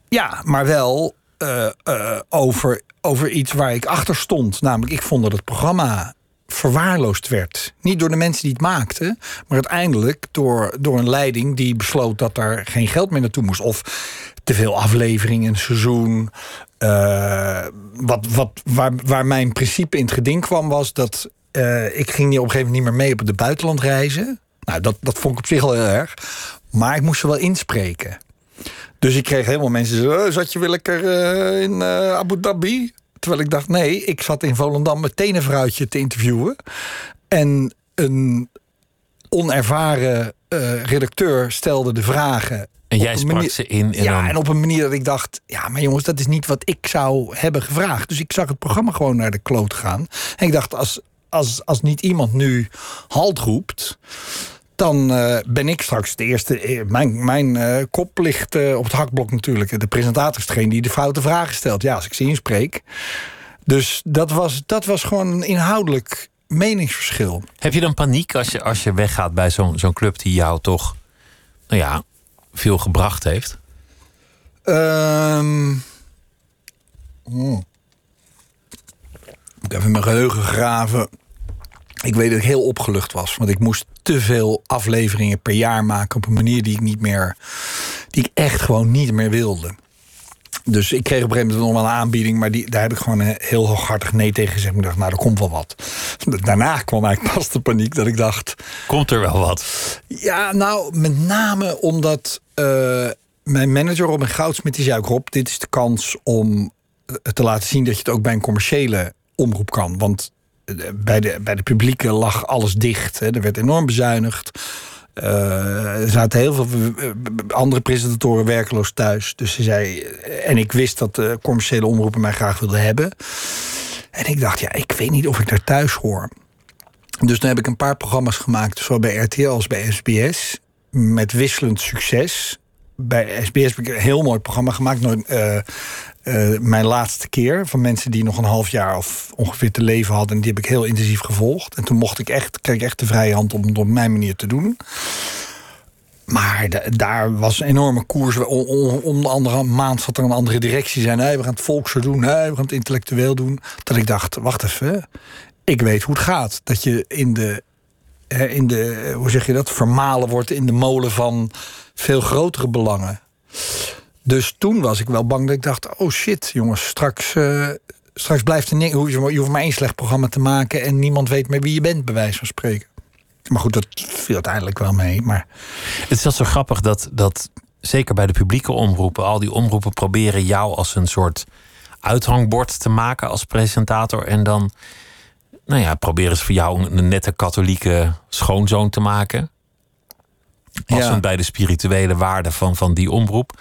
ja, maar wel eh, eh, over, over iets waar ik achter stond. Namelijk, ik vond dat het programma verwaarloosd werd. Niet door de mensen die het maakten, maar uiteindelijk door, door een leiding die besloot dat er geen geld meer naartoe moest. Of te veel afleveringen in een seizoen. Eh, wat, wat, waar, waar mijn principe in het geding kwam, was dat ik ging op een gegeven moment niet meer mee op de buitenland reizen. Nou, dat, dat vond ik op zich al heel erg. Maar ik moest ze wel inspreken. Dus ik kreeg helemaal mensen die zeiden, "Eh, zat je weer lekker eh, in eh, Abu Dhabi? Terwijl ik dacht, nee, ik zat in Volendam meteen een vrouwtje te interviewen. En een onervaren redacteur stelde de vragen. En jij sprak manier- ze in. En ja, dan, en op een manier dat ik dacht... ja, maar jongens, dat is niet wat ik zou hebben gevraagd. Dus ik zag het programma gewoon naar de kloot gaan. En ik dacht, als, als, als niet iemand nu halt roept... dan eh, ben ik straks de eerste... eh, Mijn, mijn eh, kop ligt op het hakblok natuurlijk. De presentator is degene die de foute vragen stelt. Ja, als ik ze inspreek. Dus dat was, dat was gewoon een inhoudelijk meningsverschil. Heb je dan paniek als je, als je weggaat bij zo'n zo'n club die jou toch, nou ja, veel gebracht heeft? Ehm hmm. Ik heb in mijn geheugen graven. Ik weet dat ik heel opgelucht was. Want ik moest te veel afleveringen per jaar maken. op een manier die ik niet meer. die ik echt gewoon niet meer wilde. Dus ik kreeg op een gegeven moment nog wel een aanbieding. maar die, daar heb ik gewoon een heel hooghartig nee tegen gezegd. Ik dacht, nou, er komt wel wat. Daarna kwam eigenlijk pas de paniek dat ik dacht. Komt er wel wat? Ja, nou, met name omdat eh, mijn manager Robin Goudsmit zei ook... Rob, dit is de kans om eh, te laten zien... dat je het ook bij een commerciële omroep kan. Want eh, bij de, bij de publieke lag alles dicht. Hè. Er werd enorm bezuinigd. Eh, er zaten heel veel eh, andere presentatoren werkloos thuis. Dus ze zei... eh, En ik wist dat de commerciële omroepen mij graag wilden hebben. En ik dacht, ja, ik weet niet of ik daar thuis hoor. Dus toen heb ik een paar programma's gemaakt, zowel bij RTL als bij SBS. Met wisselend succes. Bij SBS heb ik een heel mooi programma gemaakt. Nooit, eh, mijn laatste keer. Van mensen die nog een half jaar of ongeveer te leven hadden. En die heb ik heel intensief gevolgd. En toen mocht ik echt, kreeg ik echt de vrije hand om het op mijn manier te doen. Maar da- daar was een enorme koers. Om, de andere maand zat er een andere directie. Zijn, nee, we gaan het volkser doen. Nee, we gaan het intellectueel doen. Dat ik dacht, wacht even. Ik weet hoe het gaat. Dat je in de, in de hoe zeg je dat, vermalen wordt in de molen van veel grotere belangen. Dus toen was ik wel bang dat ik dacht, oh shit, jongens, straks, eh, straks blijft er niks. Je hoeft maar één slecht programma te maken en niemand weet meer wie je bent, bij wijze van spreken. Maar goed, dat viel uiteindelijk wel mee. Maar Het is wel zo grappig dat, dat zeker bij de publieke omroepen, al die omroepen proberen jou als een soort uithangbord te maken als presentator. En dan, nou ja, proberen ze voor jou een, nette katholieke schoonzoon te maken. Passend Ja. bij de spirituele waarden van, van die omroep.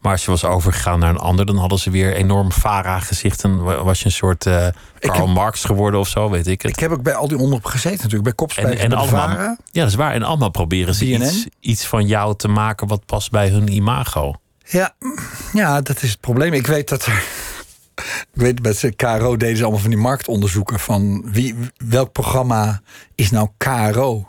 Maar als je was overgegaan naar een ander, dan hadden ze weer enorm Vara-gezichten. Wa- Was je een soort eh Karl heb- Marx geworden of zo, weet ik het. ik heb ook bij al die omroepen gezeten natuurlijk. Bij En, Kopspijker en de allemaal, Vara. ja, dat is waar. En allemaal proberen ze iets, iets van jou te maken wat past bij hun imago. Ja, ja, dat is het probleem. Ik weet dat er. Ik weet, de KRO deden ze allemaal van die marktonderzoeken van wie, welk programma is nou KRO.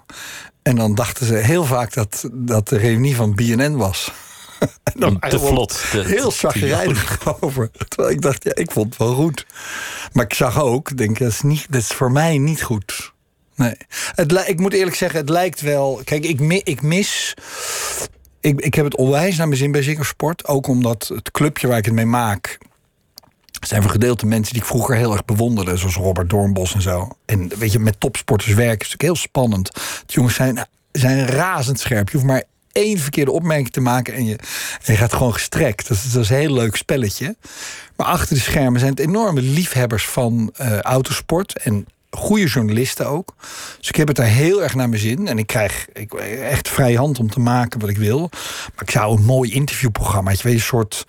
En dan dachten ze heel vaak dat, dat de reunie van BNN was. En dan te vlot. te- Heel zagrijnig over. Terwijl ik dacht, ja, ik vond het wel goed. Maar ik zag ook, denk ik, dat is, niet, dat is voor mij niet goed. Nee. Het, ik moet eerlijk zeggen, het lijkt wel. Kijk, ik, ik mis. Ik, ik heb het onwijs naar mijn zin bij Ziggo Sport. Ook omdat het clubje waar ik het mee maak. zijn voor gedeelte mensen die ik vroeger heel erg bewonderde. Zoals Robert Doornbos en zo. En weet je, met topsporters werken is natuurlijk heel spannend. De jongens zijn, zijn razendscherp. Je hoeft maar één verkeerde opmerking te maken en je, en je gaat gewoon gestrekt. Dat is, een heel leuk spelletje. Maar achter de schermen zijn het enorme liefhebbers van eh, autosport. En goede journalisten ook. Dus ik heb het daar heel erg naar mijn zin. En ik krijg ik, echt vrije hand om te maken wat ik wil. Maar ik zou een mooi interviewprogramma. Weet je, een soort.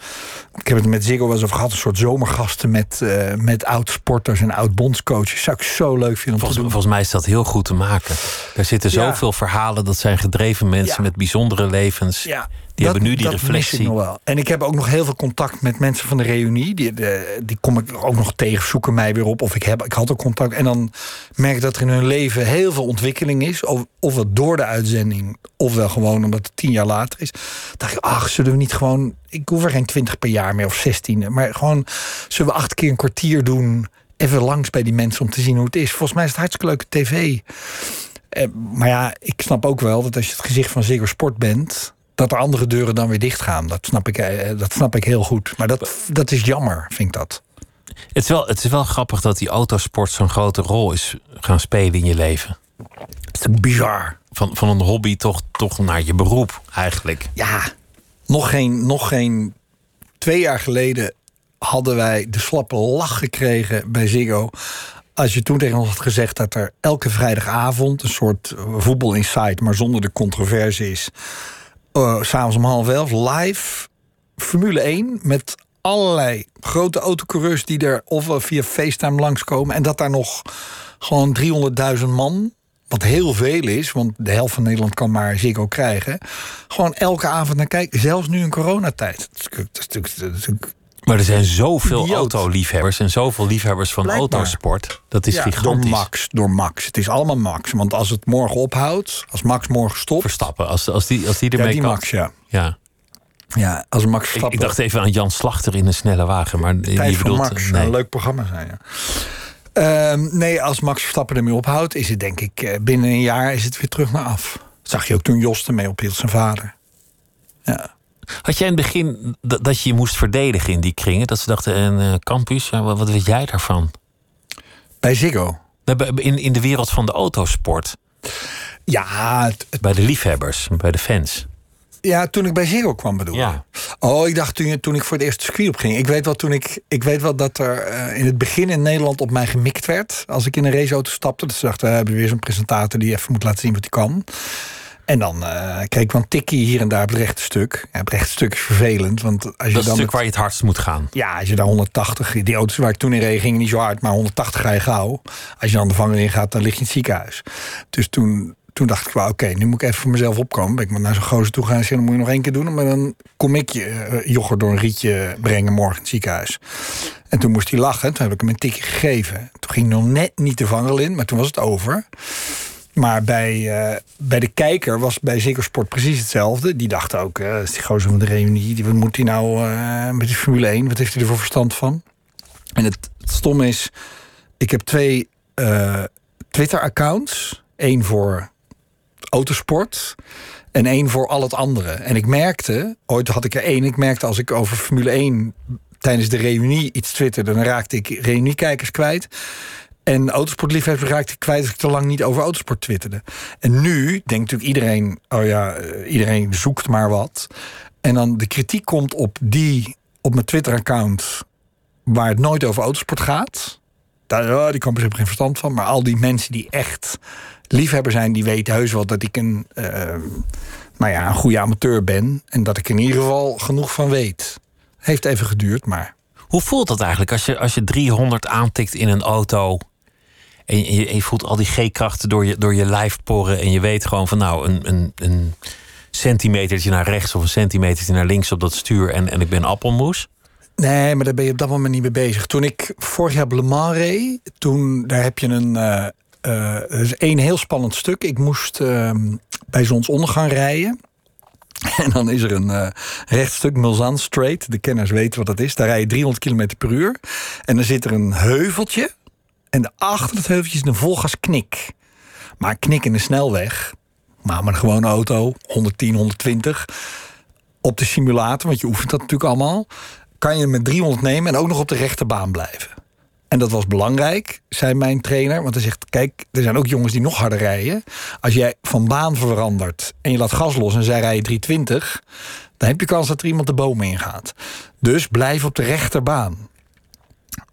Ik heb het met Ziggo wel eens over gehad. Een soort zomergasten met, eh met oud-sporters en oud-bondscoaches. Zou ik zo leuk vinden om te Volgens, doen. volgens mij is dat heel goed te maken. Er zitten Ja. zoveel verhalen. Dat zijn gedreven mensen Ja. met bijzondere levens. Ja, Die hebben nu die dat reflectie. ik nog wel. En ik heb ook nog heel veel contact met mensen van de reunie. Die, de, die kom ik ook nog tegen, zoeken mij weer op. Of ik, heb, ik had ook contact. En dan merk ik dat er in hun leven heel veel ontwikkeling is. Of, of het door de uitzending, ofwel gewoon omdat het tien jaar later is. Dacht ik, ach, zullen we niet gewoon... Ik hoef er geen twintig per jaar meer of zestien. Maar gewoon, zullen we acht keer een kwartier doen... even langs bij die mensen om te zien hoe het is. Volgens mij is het hartstikke leuke tv. Eh, maar ja, ik snap ook wel dat als je het gezicht van Ziggo Sport bent... dat er andere deuren dan weer dicht gaan. Dat snap ik, eh, dat snap ik heel goed. Maar dat, dat is jammer, vind ik dat. Het, is wel, het is wel grappig dat die autosport zo'n grote rol is gaan spelen in je leven. Het is bizar. Van, van een hobby toch, toch naar je beroep eigenlijk. Ja, nog geen, nog geen twee jaar geleden hadden wij de slappe lach gekregen bij Ziggo. Als je toen tegen ons had gezegd dat er elke vrijdagavond een soort voetbal inside, maar zonder de controverse is. Eh, s'avonds om half elf live Formule 1 met allerlei grote autocoureurs die er ofwel via FaceTime langskomen. En dat daar nog gewoon 300.000 man, wat heel veel is, want de helft van Nederland kan maar Ziggo krijgen. Gewoon elke avond naar kijken, zelfs nu in coronatijd. Dat dat is natuurlijk Maar er zijn zoveel Idioot. autoliefhebbers en zoveel liefhebbers van Blijkbaar. autosport. Dat is Ja, gigantisch. Door Max, door Max. Het is allemaal Max. Want als het morgen ophoudt, als Max morgen stopt. Verstappen, als, als, die, als die Ja, ermee die kan. Max, ja. Ja. Ja, als Max Ik, Verstappen. ik dacht even aan Jan Slachter in een snelle wagen. Maar Tijd je bedoelt, Max. nee. zou Een leuk programma zijn, ja. Ehm, nee, als Max Verstappen ermee ophoudt, is het denk ik eh, binnen een jaar is het weer terug naar af. Dat zag je ook toen Jos ermee ophield, zijn vader. Ja. Had jij in het begin dat, dat je je moest verdedigen in die kringen? Dat ze dachten, en eh, campus, ja, wat, weet jij daarvan? Bij Ziggo. In, in de wereld van de autosport. Ja, het- het- Bij de liefhebbers, bij de fans. ja, toen ik bij Ziggo kwam bedoel? Ja. Oh, ik dacht toen, ik voor het eerst het circuit op ging. Ik weet wel, toen ik, ik weet wel dat er eh, in het begin in Nederland op mij gemikt werd. Als ik in een raceauto stapte. Dus ze dachten, we hebben weer zo'n presentator die even moet laten zien wat hij kan. En dan eh, kreeg ik een tikkie hier en daar op het rechte stuk. Ja, het rechte stuk is vervelend. Want als je Dat dan het stuk met- waar je het hardst moet gaan. Ja, als je daar 180... Die auto's waar ik toen in reed gingen niet zo hard, maar 180 ga je gauw. Als je dan de vanger in gaat, dan lig je in het ziekenhuis. Dus toen, toen dacht ik wel, oké, nu moet ik even voor mezelf opkomen. Ben ik maar naar zo'n gozer toe gaan en zeggen, dan moet je nog één keer doen. Maar dan kom ik je yoghurt door een rietje brengen morgen in het ziekenhuis. En toen moest hij lachen. Toen heb ik hem een tikje gegeven. Toen ging nog net niet de vangrail in, maar toen was het over. Maar bij, eh, bij de kijker was bij Ziggo Sport precies hetzelfde. Die dacht ook, is die gozer van de reunie. Wat moet hij nou eh, met die Formule 1? Wat heeft hij er voor verstand van? En het, stomme is, ik heb twee Twitter-accounts. Eén voor autosport en één voor al het andere. En ik merkte, ooit had ik er één... ik merkte als ik over Formule 1 tijdens de reunie iets twitterde... dan raakte ik reuniekijkers kwijt. En autosportliefhebbers raakte kwijt als ik te lang niet over autosport twitterde. En nu denkt natuurlijk iedereen, oh ja, eh, iedereen zoekt maar wat. En dan de kritiek komt op die, op mijn Twitter-account, waar het nooit over autosport gaat. Daar, oh, die campus hebben geen verstand van. Maar al die mensen die echt liefhebber zijn, die weten heus wel dat ik een, eh, nou ja, een goede amateur ben. En dat ik in ieder geval genoeg van weet. Heeft even geduurd, maar Hoe voelt dat eigenlijk als je, als je 300 aantikt in een auto... en je, je voelt al die G-krachten door je, door je lijf porren... en je weet gewoon van nou, een, een, een centimetertje naar rechts... of een centimetertje naar links op dat stuur en, en ik ben appelmoes? Nee, maar daar ben je op dat moment niet mee bezig. Toen ik vorig jaar Le Mans reed, toen daar heb je een. er is één heel spannend stuk. Ik moest ehm, bij zonsondergang rijden. En dan is er een eh rechtstuk, Mulsanne Straight. De kenners weten wat dat is. Daar rij je 300 km per uur. En dan zit er een heuveltje. En achter dat heuveltje is een volgas knik. Maar knik in de snelweg. Maar met een gewone auto, 110, 120 op de simulator, want je oefent dat natuurlijk allemaal, kan je met 300 nemen en ook nog op de rechte baan blijven. En dat was belangrijk, zei mijn trainer. Want hij zegt: Kijk, er zijn ook jongens die nog harder rijden. Als jij van baan verandert en je laat gas los en zij rijden 320, dan heb je kans dat er iemand de boom ingaat. Dus blijf op de rechterbaan.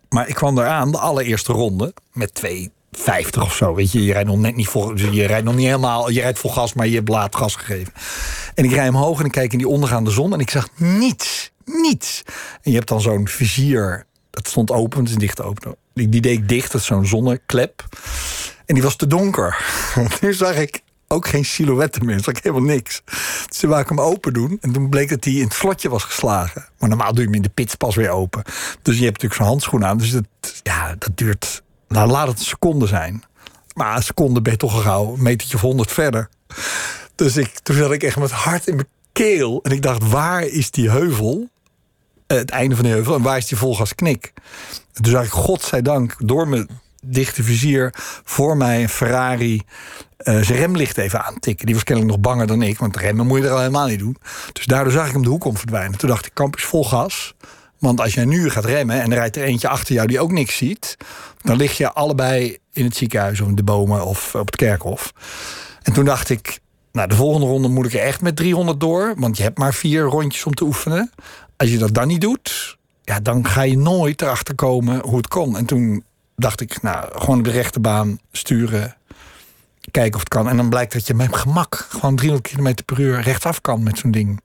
Maar ik kwam eraan, de allereerste ronde, met 2,50 of zo. Weet je, je rijdt nog net niet vol, je rijdt nog niet helemaal, je rijdt vol gas, maar je hebt laat gas gegeven. En ik rij omhoog en ik kijk in die ondergaande zon en ik zag niets, niets. En je hebt dan zo'n vizier, dat stond open, het is dicht open. Die, die deed ik dicht, dat is zo'n zonneklep. En die was te donker. nu zag ik ook geen silhouetten meer, ik helemaal niks. Dus toen wou ik hem open doen en toen bleek dat hij in het slotje was geslagen. Maar normaal doe je hem in de pits pas weer open. Dus je hebt natuurlijk zo'n handschoen aan, dus dat, ja, dat duurt, nou laat het een seconde zijn. Maar een seconde ben je toch al gauw een metertje of honderd verder. Dus ik, toen zat ik echt met hart in mijn keel. En ik dacht, waar is die heuvel? Eh, het einde van de heuvel. En waar is die volgas knik? En toen zag ik, godzijdank, door mijn dichte vizier... voor mij een Ferrari eh, zijn remlicht even aantikken. Die was kennelijk nog banger dan ik. Want remmen moet je er al helemaal niet doen. Dus daardoor zag ik hem de hoek om verdwijnen. Toen dacht ik, campus vol gas. Want als jij nu gaat remmen en er rijdt er eentje achter jou die ook niks ziet... dan lig je allebei in het ziekenhuis of in de bomen of op het kerkhof. En toen dacht ik, nou, de volgende ronde moet ik er echt met 300 door. Want je hebt maar vier rondjes om te oefenen. Als je dat dan niet doet, ja, dan ga je nooit erachter komen hoe het kon. En toen dacht ik, nou, gewoon op de rechte baan sturen. Kijken of het kan. En dan blijkt dat je met gemak gewoon 300 km per uur rechtsaf kan met zo'n ding.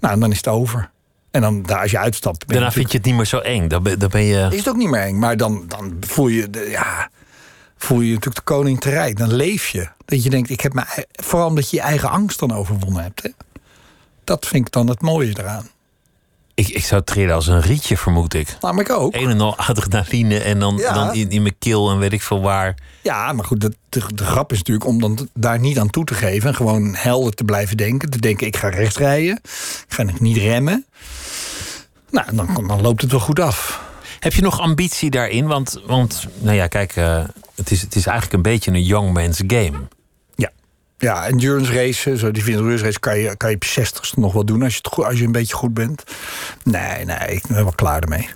Nou, en dan is het over. En dan, daar, als je uitstapt... ben Daarna vind je het niet meer zo eng. Dan ben, dan ben je... Is het ook niet meer eng. Maar dan, dan voel je... De, ja, voel je natuurlijk de koning te rijk. Dan leef je. Dat je denkt, ik heb mijn, vooral omdat je je eigen angst dan overwonnen hebt. Hè? Dat vind ik dan het mooie eraan. Ik, ik zou trillen als een rietje, vermoed ik. Nou, maar ik ook. Een en al adrenaline en dan, Ja. dan in, in mijn keel en weet ik veel waar. Ja, maar goed, de, de, de grap is natuurlijk om dan daar niet aan toe te geven. En gewoon helder te blijven denken. Te denken, ik ga rechts rijden. Ik ga niet remmen. Nou, dan, dan loopt het wel goed af. Heb je nog ambitie daarin? Want, want nou ja, kijk, eh, het, is, het is eigenlijk een beetje een young man's game. Ja. Endurance race, zo die endurance race kan je, kan je op je zestigste nog wel doen als je, het goed, als je een beetje goed bent. Nee, nee, ik ben wel klaar ermee.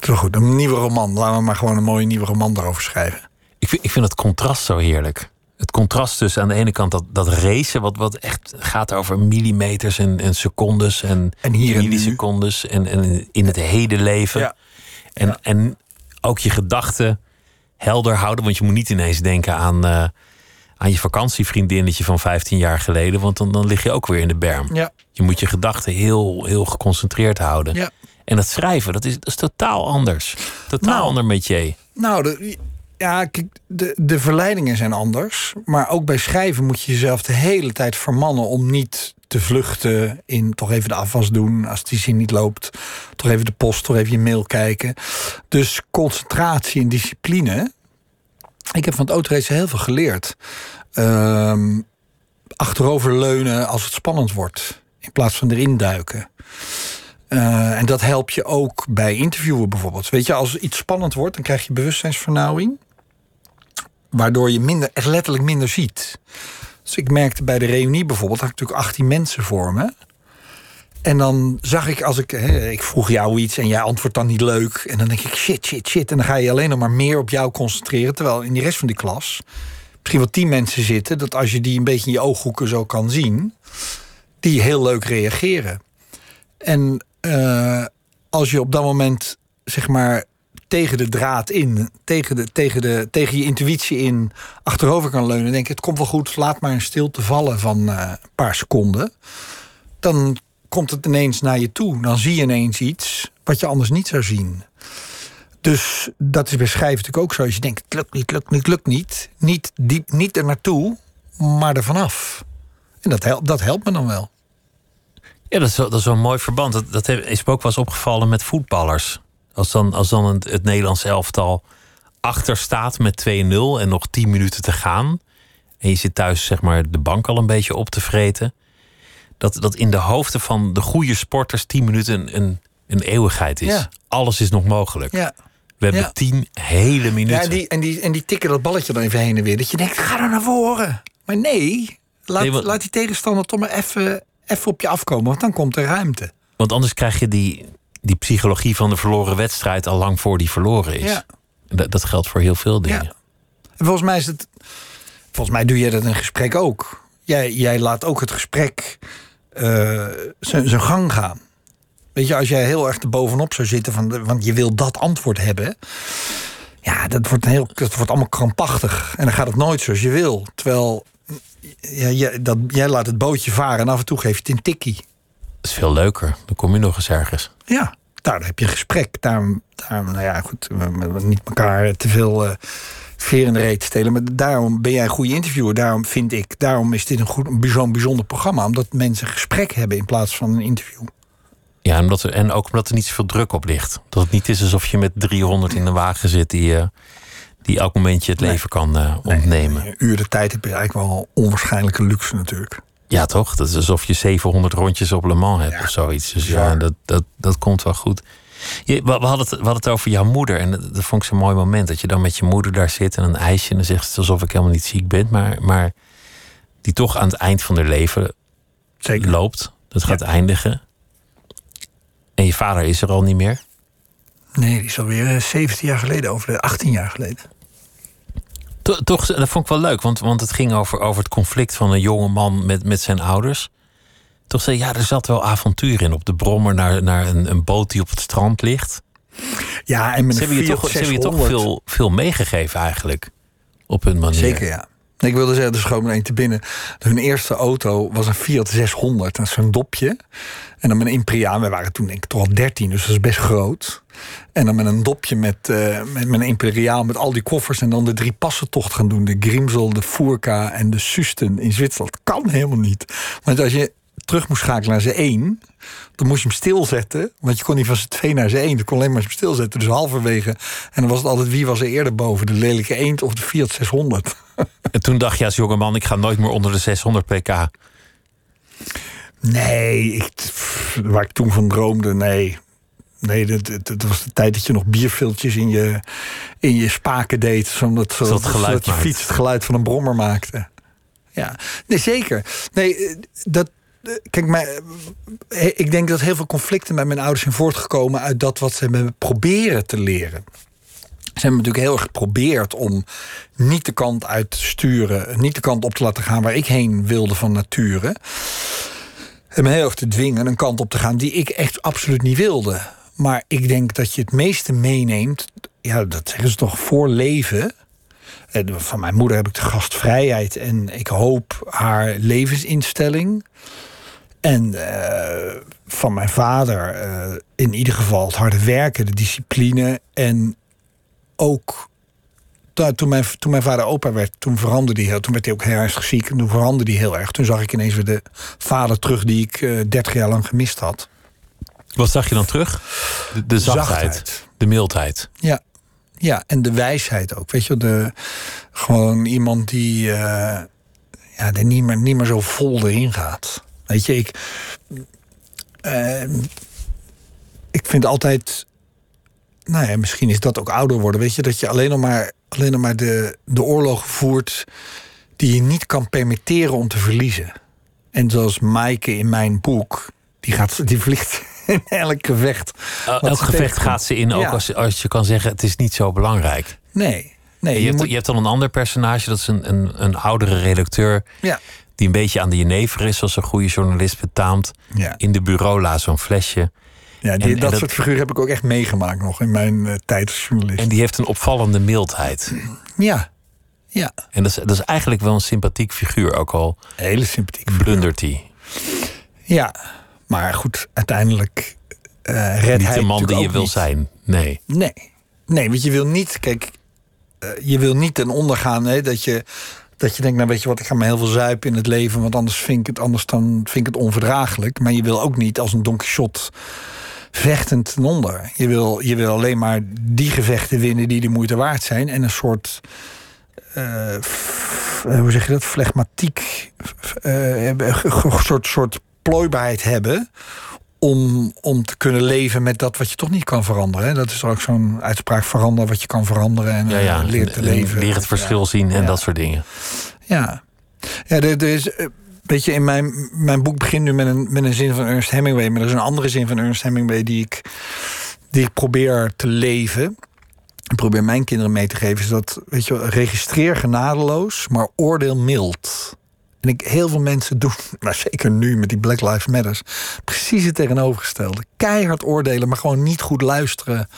Wel goed. Een nieuwe roman. Laten we maar gewoon een mooie nieuwe roman daarover schrijven. Ik vind, ik vind het contrast zo heerlijk. Het contrast tussen aan de ene kant dat, dat racen, wat, wat echt gaat over millimeters en, en secondes en, En hier millisecondes en, en in het heden leven. Ja. En, en ook je gedachten helder houden, want je moet niet ineens denken aan, eh, aan je vakantievriendinnetje van 15 jaar geleden, want dan, dan lig je ook weer in de berm. Ja. Je moet je gedachten heel, heel geconcentreerd houden. Ja. En dat schrijven, dat is, dat is totaal anders. Totaal Nou. ander métier. Nou, de, ja, kijk, de, de verleidingen zijn anders. Maar ook bij schrijven moet je jezelf de hele tijd vermannen om niet te vluchten in toch even de afwas doen als die zin niet loopt. Toch even de post, toch even je mail kijken. Dus concentratie en discipline. Ik heb van het autoracen heel veel geleerd. Ehm achteroverleunen als het spannend wordt. In plaats van erin duiken. Eh, en dat helpt je ook bij interviewen bijvoorbeeld. Weet je, als iets spannend wordt, dan krijg je bewustzijnsvernauwing. Waardoor je minder, echt letterlijk minder ziet. Dus ik merkte bij de reunie bijvoorbeeld, had ik natuurlijk 18 mensen voor me. En dan zag ik, als ik, hè, ik vroeg jou iets en jij antwoordt dan niet leuk. En dan denk ik, shit, shit, shit. En dan ga je alleen nog maar meer op jou concentreren. Terwijl in die rest van die klas misschien wel tien mensen zitten. Dat als je die een beetje in je ooghoeken zo kan zien, die heel leuk reageren. En eh, als je op dat moment, zeg maar, tegen de draad in, tegen, de, tegen, de, tegen je intuïtie in, achterover kan leunen. Denk het komt wel goed, laat maar een stilte vallen van eh, een paar seconden. Dan komt het ineens naar je toe. Dan zie je ineens iets wat je anders niet zou zien. Dus dat is bij schrijven natuurlijk ook zo. Als je denkt, het lukt niet, lukt niet, lukt niet. Niet, diep, niet er naartoe, maar er vanaf. En dat helpt, dat helpt me dan wel. Ja, dat is, wel- een mooi verband. Dat, dat is me ook wel eens opgevallen met voetballers. Als dan, als dan het, het Nederlands elftal achter staat met 2-0 en nog 10 minuten te gaan. En je zit thuis zeg maar de bank al een beetje op te vreten. Dat, dat in de hoofden van de goede sporters 10 minuten een, een, eeuwigheid is. Ja. Alles is nog mogelijk. Ja. We hebben Ja. 10 hele minuten. Ja, en die, en, die, en die tikken dat balletje dan even heen en weer. Dat je denkt, ga er naar voren. Maar nee, laat, Nee, want- laat die tegenstander toch maar even, even op je afkomen. Want dan komt er ruimte. Want anders krijg je die, die psychologie van de verloren wedstrijd al lang voor die verloren is. Ja. Dat, dat geldt voor heel veel dingen. Ja. En volgens mij is het... Volgens mij doe jij dat in een gesprek ook. Jij, jij laat ook het gesprek eh, zijn gang gaan. Weet je, als jij heel erg er bovenop zou zitten... Van de, want je wil dat antwoord hebben... Ja, dat wordt, heel, dat wordt allemaal krampachtig. En dan gaat het nooit zoals je wil. Terwijl ja, jij, dat, jij laat het bootje varen... en af en toe geef je het een tikkie. Dat is veel leuker. Dan kom je nog eens ergens. Ja, daar heb je een gesprek. Daarom, daarom nou ja, goed, niet elkaar te veel eh veer in de reet stelen. Maar daarom ben jij een goede interviewer. Daarom vind ik, daarom is dit een goed, zo'n bijzonder programma. Omdat mensen gesprek hebben in plaats van een interview. Ja, en, omdat er, en ook omdat er niet zoveel druk op ligt. Dat het niet is alsof je met 300 in een wagen zit die, eh, die elk moment je het leven kan eh, ontnemen. Een uur de tijd heb je eigenlijk wel onwaarschijnlijke luxe natuurlijk. Ja, toch? Dat is alsof je 700 rondjes op Le Mans hebt Ja, of zoiets. Dus ja, dat, dat, dat komt wel goed. Je, we, hadden het, we hadden het over jouw moeder. En dat, dat vond ik zo'n mooi moment. Dat je dan met je moeder daar zit en een ijsje. En dan zegt ze alsof ik helemaal niet ziek ben. Maar, maar die toch aan het eind van haar leven Zeker. loopt. Dat gaat eindigen. En je vader is er al niet meer. Nee, die is alweer eh, 17 jaar geleden, over 18 jaar geleden. To- Toch, dat vond ik wel leuk, want, want het ging over, over het conflict van een jonge man met, met zijn ouders. Toch zei ja, er zat wel avontuur in op de brommer naar, naar een, een boot die op het strand ligt. Ja, en met Ze een hebben je toch, ze hebben je toch 600. veel, veel meegegeven eigenlijk. Op hun manier. Zeker, ja. Ik wilde zeggen, schoon me één te binnen. Hun eerste auto was een Fiat 600. Dat is zo'n dopje. En dan met een. We waren toen denk ik toch al 13, dus dat is best groot. En dan met een dopje met, uh, met, met een Imperiaal met al die koffers. En dan de drie passentocht gaan doen. De Grimsel, de Furka en de Susten in Zwitserland. Kan helemaal niet. Want als je terug moest schakelen naar z'n één... dan moest je hem stilzetten. Want je kon niet van z'n twee naar z'n één. Je kon alleen maar hem stilzetten. Dus halverwege. En dan was het altijd wie was er eerder boven. De lelijke eend of de Fiat 600. En toen dacht je als jongeman... ik ga nooit meer onder de 600 pk. Nee, ik, waar ik toen van droomde, nee. Nee, dat, dat, was de tijd dat je nog bierviltjes in je, in je spaken deed. Zodat, zodat, zodat je fiets het geluid van een brommer maakte. Ja, nee, zeker. Nee, eh, dat, kijk, maar, eh, ik denk dat heel veel conflicten bij mijn ouders zijn voortgekomen uit dat wat ze hebben proberen te leren. Ze hebben natuurlijk heel erg geprobeerd om niet de kant uit te sturen, niet de kant op te laten gaan waar ik heen wilde van nature. En me heel erg te dwingen een kant op te gaan die ik echt absoluut niet wilde. Maar ik denk dat je het meeste meeneemt, ja, dat zeggen ze toch voor leven. Van mijn moeder heb ik de gastvrijheid en ik hoop haar levensinstelling. En uh, van mijn vader uh, in ieder geval het harde werken, de discipline. En ook toen mijn, toen mijn vader opa werd, toen veranderde hij heel. Toen werd hij ook heel erg ziek en toen veranderde hij heel erg. Toen zag ik ineens weer de vader terug die ik uh, 30 jaar lang gemist had. Wat zag je dan terug? De, de zachtheid, zachtheid, de mildheid. Ja. Ja, en de wijsheid ook. Weet je, de, gewoon iemand die, uh, ja, die niet, meer, niet meer zo vol erin gaat. Weet je, ik, uh, ik vind altijd nou ja, misschien is dat ook ouder worden. Weet je, dat je alleen nog maar, alleen nog maar de, de oorlog voert die je niet kan permitteren om te verliezen. En zoals Maaike in mijn boek, die, gaat, die vliegt in elk gevecht. elk gevecht gaat ze in, ook als, als je kan zeggen: het is niet zo belangrijk. Nee. nee je, je, hebt, je hebt dan een ander personage, dat is een, een, een oudere redacteur. Ja. Die een beetje aan de jenever is, zoals een goede journalist betaamt. Ja. In de bureau laat zo'n flesje. Ja, die, dat, soort figuren heb ik ook echt meegemaakt nog in mijn uh, tijd als journalist. En die heeft een opvallende mildheid. Ja, ja. En dat is, dat is eigenlijk wel een sympathiek figuur, ook al. Een hele sympathiek blundert hij. Ja, maar goed, uiteindelijk uh, redt niet de man die je wil zijn. Nee. Nee. Nee, want je wil niet, kijk, uh, je wil niet ten onder gaan hè, dat je dat je denkt, nou weet je wat, ik ga me heel veel zuipen in het leven, want anders vind ik het, anders dan vind ik het onverdraaglijk. Maar je wil ook niet als een Don Quixote vechtend ten onder. Je wil, je wil alleen maar die gevechten winnen die de moeite waard zijn. En een soort. Uh, hoe zeg je dat? Flegmatiek. Uh, een soort, soort plooibaarheid hebben. Om, om te kunnen leven met dat wat je toch niet kan veranderen. Hè? Dat is ook zo'n uitspraak: veranderen wat je kan veranderen. En ja, ja. leer te leven. Leer het verschil zien en dat soort dingen. Ja, ja er, er is Weet je, in mijn, mijn boek begint nu met een, met een zin van Ernst Hemingway. Maar er is een andere zin van Ernst Hemingway die ik, die ik probeer te leven. Ik probeer mijn kinderen mee te geven. Is dat, weet je, registreer genadeloos, maar oordeel mild. En ik, heel veel mensen doen, maar zeker nu met die Black Lives Matters, precies het tegenovergestelde. Keihard oordelen, maar gewoon niet goed luisteren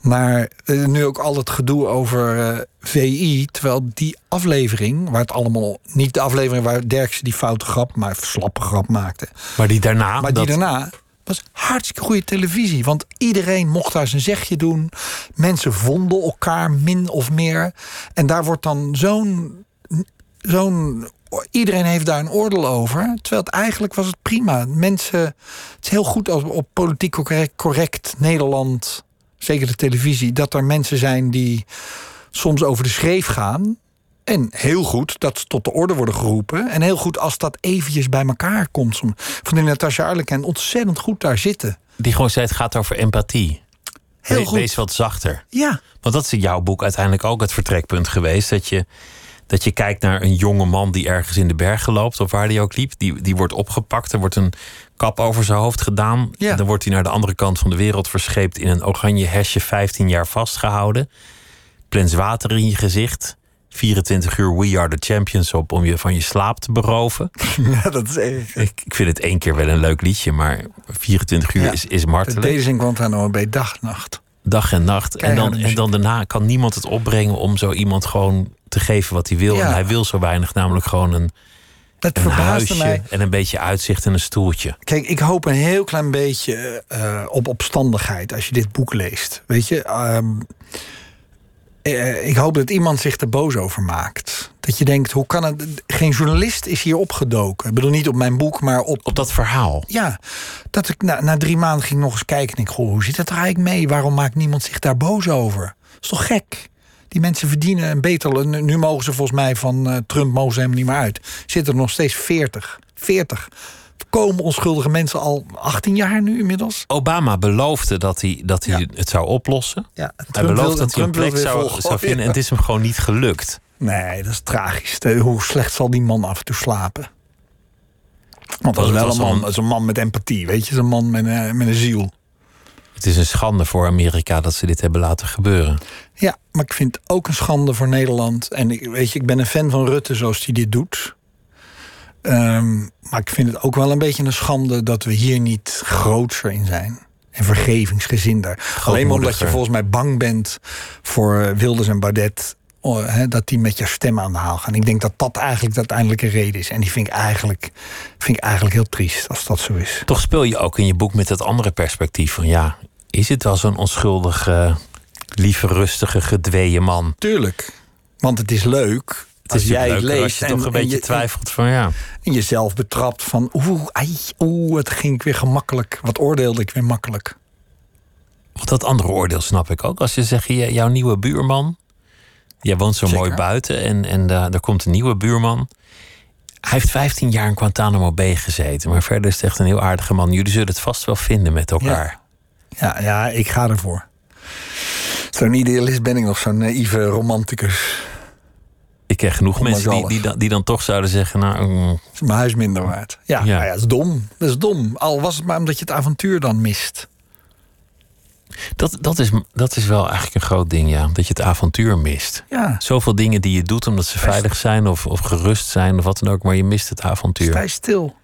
naar uh, nu ook al het gedoe over uh, eh, VI. Terwijl die aflevering, waar het allemaal niet de aflevering waar Derksen die foute grap, maar slappe grap maakte. Maar die daarna. Maar die daarna was hartstikke goede televisie. Want iedereen mocht daar zijn zegje doen. Mensen vonden elkaar min of meer. En daar wordt dan zo'n. zo'n iedereen heeft daar een oordeel over. Terwijl het eigenlijk was het prima. Mensen. Het is heel goed als op politiek correct, correct Nederland zeker de televisie, dat er mensen zijn die soms over de schreef gaan. En heel goed dat ze tot de orde worden geroepen. En heel goed als dat eventjes bij elkaar komt. Van die Natasja Arleken ontzettend goed daar zitten. Die gewoon zei, het gaat over empathie. Heel goed. Wees wat zachter. Ja. Want dat is in jouw boek uiteindelijk ook het vertrekpunt geweest. Dat je, dat je kijkt naar een jonge man die ergens in de bergen loopt. Of waar die ook liep. Die, die wordt opgepakt. Er wordt een kap over zijn hoofd gedaan. Ja. Dan wordt hij naar de andere kant van de wereld verscheept in een oranje hesje 15 jaar vastgehouden. Plens water in je gezicht. 24 uur We Are the Champions op om je van je slaap te beroven. Ja, dat is. Ik, ik vind het één keer wel een leuk liedje, maar 24 uur is, is martelen. Deze in Guantanamo bij dag, nacht. Dag en nacht. En dan, en dan daarna kan niemand het opbrengen om zo iemand gewoon te geven wat hij wil. Ja. En hij wil zo weinig, namelijk gewoon een, Dat een huisje mij. en een beetje uitzicht en een stoeltje. Kijk, ik hoop een heel klein beetje eh, op opstandigheid als je dit boek leest. Weet je, ehm, eh, ik hoop dat iemand zich er boos over maakt. Dat je denkt, hoe kan het... Geen journalist is hier opgedoken. Ik bedoel niet op mijn boek, maar op... Op dat verhaal. Ja, dat ik na, na drie maanden ging nog eens kijken en ik goh, hoe zit het er eigenlijk mee? Waarom maakt niemand zich daar boos over? Dat is toch gek? Die mensen verdienen een beter... Nu mogen ze volgens mij van eh, Trump mogen ze helemaal niet meer uit. Zitten er nog steeds 40. 40. Komen onschuldige mensen al 18 jaar nu inmiddels? Obama beloofde dat hij, dat hij Ja. het zou oplossen. Ja, Hij beloofde dat hij een plek zou, zou vinden. En het is hem gewoon niet gelukt. Nee, dat is tragisch. Hoe slecht zal die man af en toe slapen? Want dat is wel een man, al- dat is een man met empathie, weet je? Dat is een man met, een- met een ziel. Het is een schande voor Amerika dat ze dit hebben laten gebeuren. Ja, maar ik vind het ook een schande voor Nederland. En ik, weet je, ik ben een fan van Rutte zoals hij dit doet. Ehm, maar ik vind het ook wel een beetje een schande dat we hier niet grootser in zijn. En vergevingsgezinder. Alleen omdat je volgens mij bang bent voor eh, Wilders en Baudet. Oh, dat die met je stem aan de haal gaan. Ik denk dat dat eigenlijk de uiteindelijke reden is. En die vind ik eigenlijk, vind ik eigenlijk heel triest als dat zo is. Toch speel je ook in je boek met het andere perspectief van ja, is het wel zo'n onschuldige, lieve, rustige, gedweeën man? Tuurlijk. Want het is leuk. Het als jij het leest als je en- toch een en beetje je- twijfelt van ja. En jezelf betrapt van oeh, ai, oeh, het ging weer gemakkelijk. Wat oordeelde ik weer makkelijk. Want dat andere oordeel snap ik ook. Als je zegt, je- jouw nieuwe buurman, jij woont zo Zeker. mooi buiten en, en daar komt een nieuwe buurman. Hij heeft 15 jaar in Guantanamo Bay gezeten, maar verder is het echt een heel aardige man. Jullie zullen het vast wel vinden met elkaar. Ja, ja, ik ga ervoor. Zo'n idealist ben ik nog, zo'n naïeve romanticus. Ik ken genoeg Ondanks mensen die, alles. die, dan, die dan toch zouden zeggen, nou, mm, Is mijn huis minder waard. Ja, Ja. Nou ja, dat is dom. Dat is dom. Al was het maar omdat je het avontuur dan mist. Dat, dat, is, dat is wel eigenlijk een groot ding, ja. Dat je het avontuur mist. Ja, Zoveel dingen die je doet omdat ze veilig zijn of, of gerust zijn of wat dan ook, maar je mist het avontuur. sta je stil.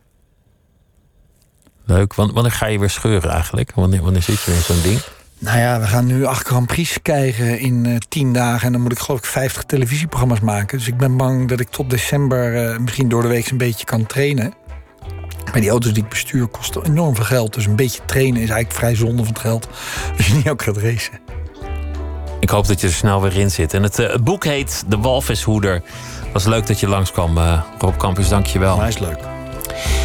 Leuk. Wan- Wanneer ga je weer scheuren eigenlijk? Wanneer, wanneer zit je weer in zo'n ding? Nou ja, we gaan nu acht Grand Prix krijgen in eh, tien dagen. En dan moet ik geloof ik 50 televisieprogramma's maken. Dus ik ben bang dat ik tot december eh, misschien door de week een beetje kan trainen. Maar die auto's die ik bestuur kosten enorm veel geld. Dus een beetje trainen is eigenlijk vrij zonde van het geld. Als je niet ook gaat racen. Ik hoop dat je er snel weer in zit. En het, eh, het boek heet De Walvishoeder. Was leuk dat je langskwam, eh Rob Campus. Dank je wel. Maar is leuk.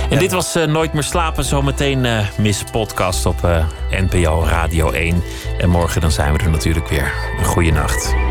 En dit was eh, Nooit meer slapen. Zometeen eh Miss Podcast op NPO Radio 1. En morgen dan zijn we er natuurlijk weer. Een goede nacht.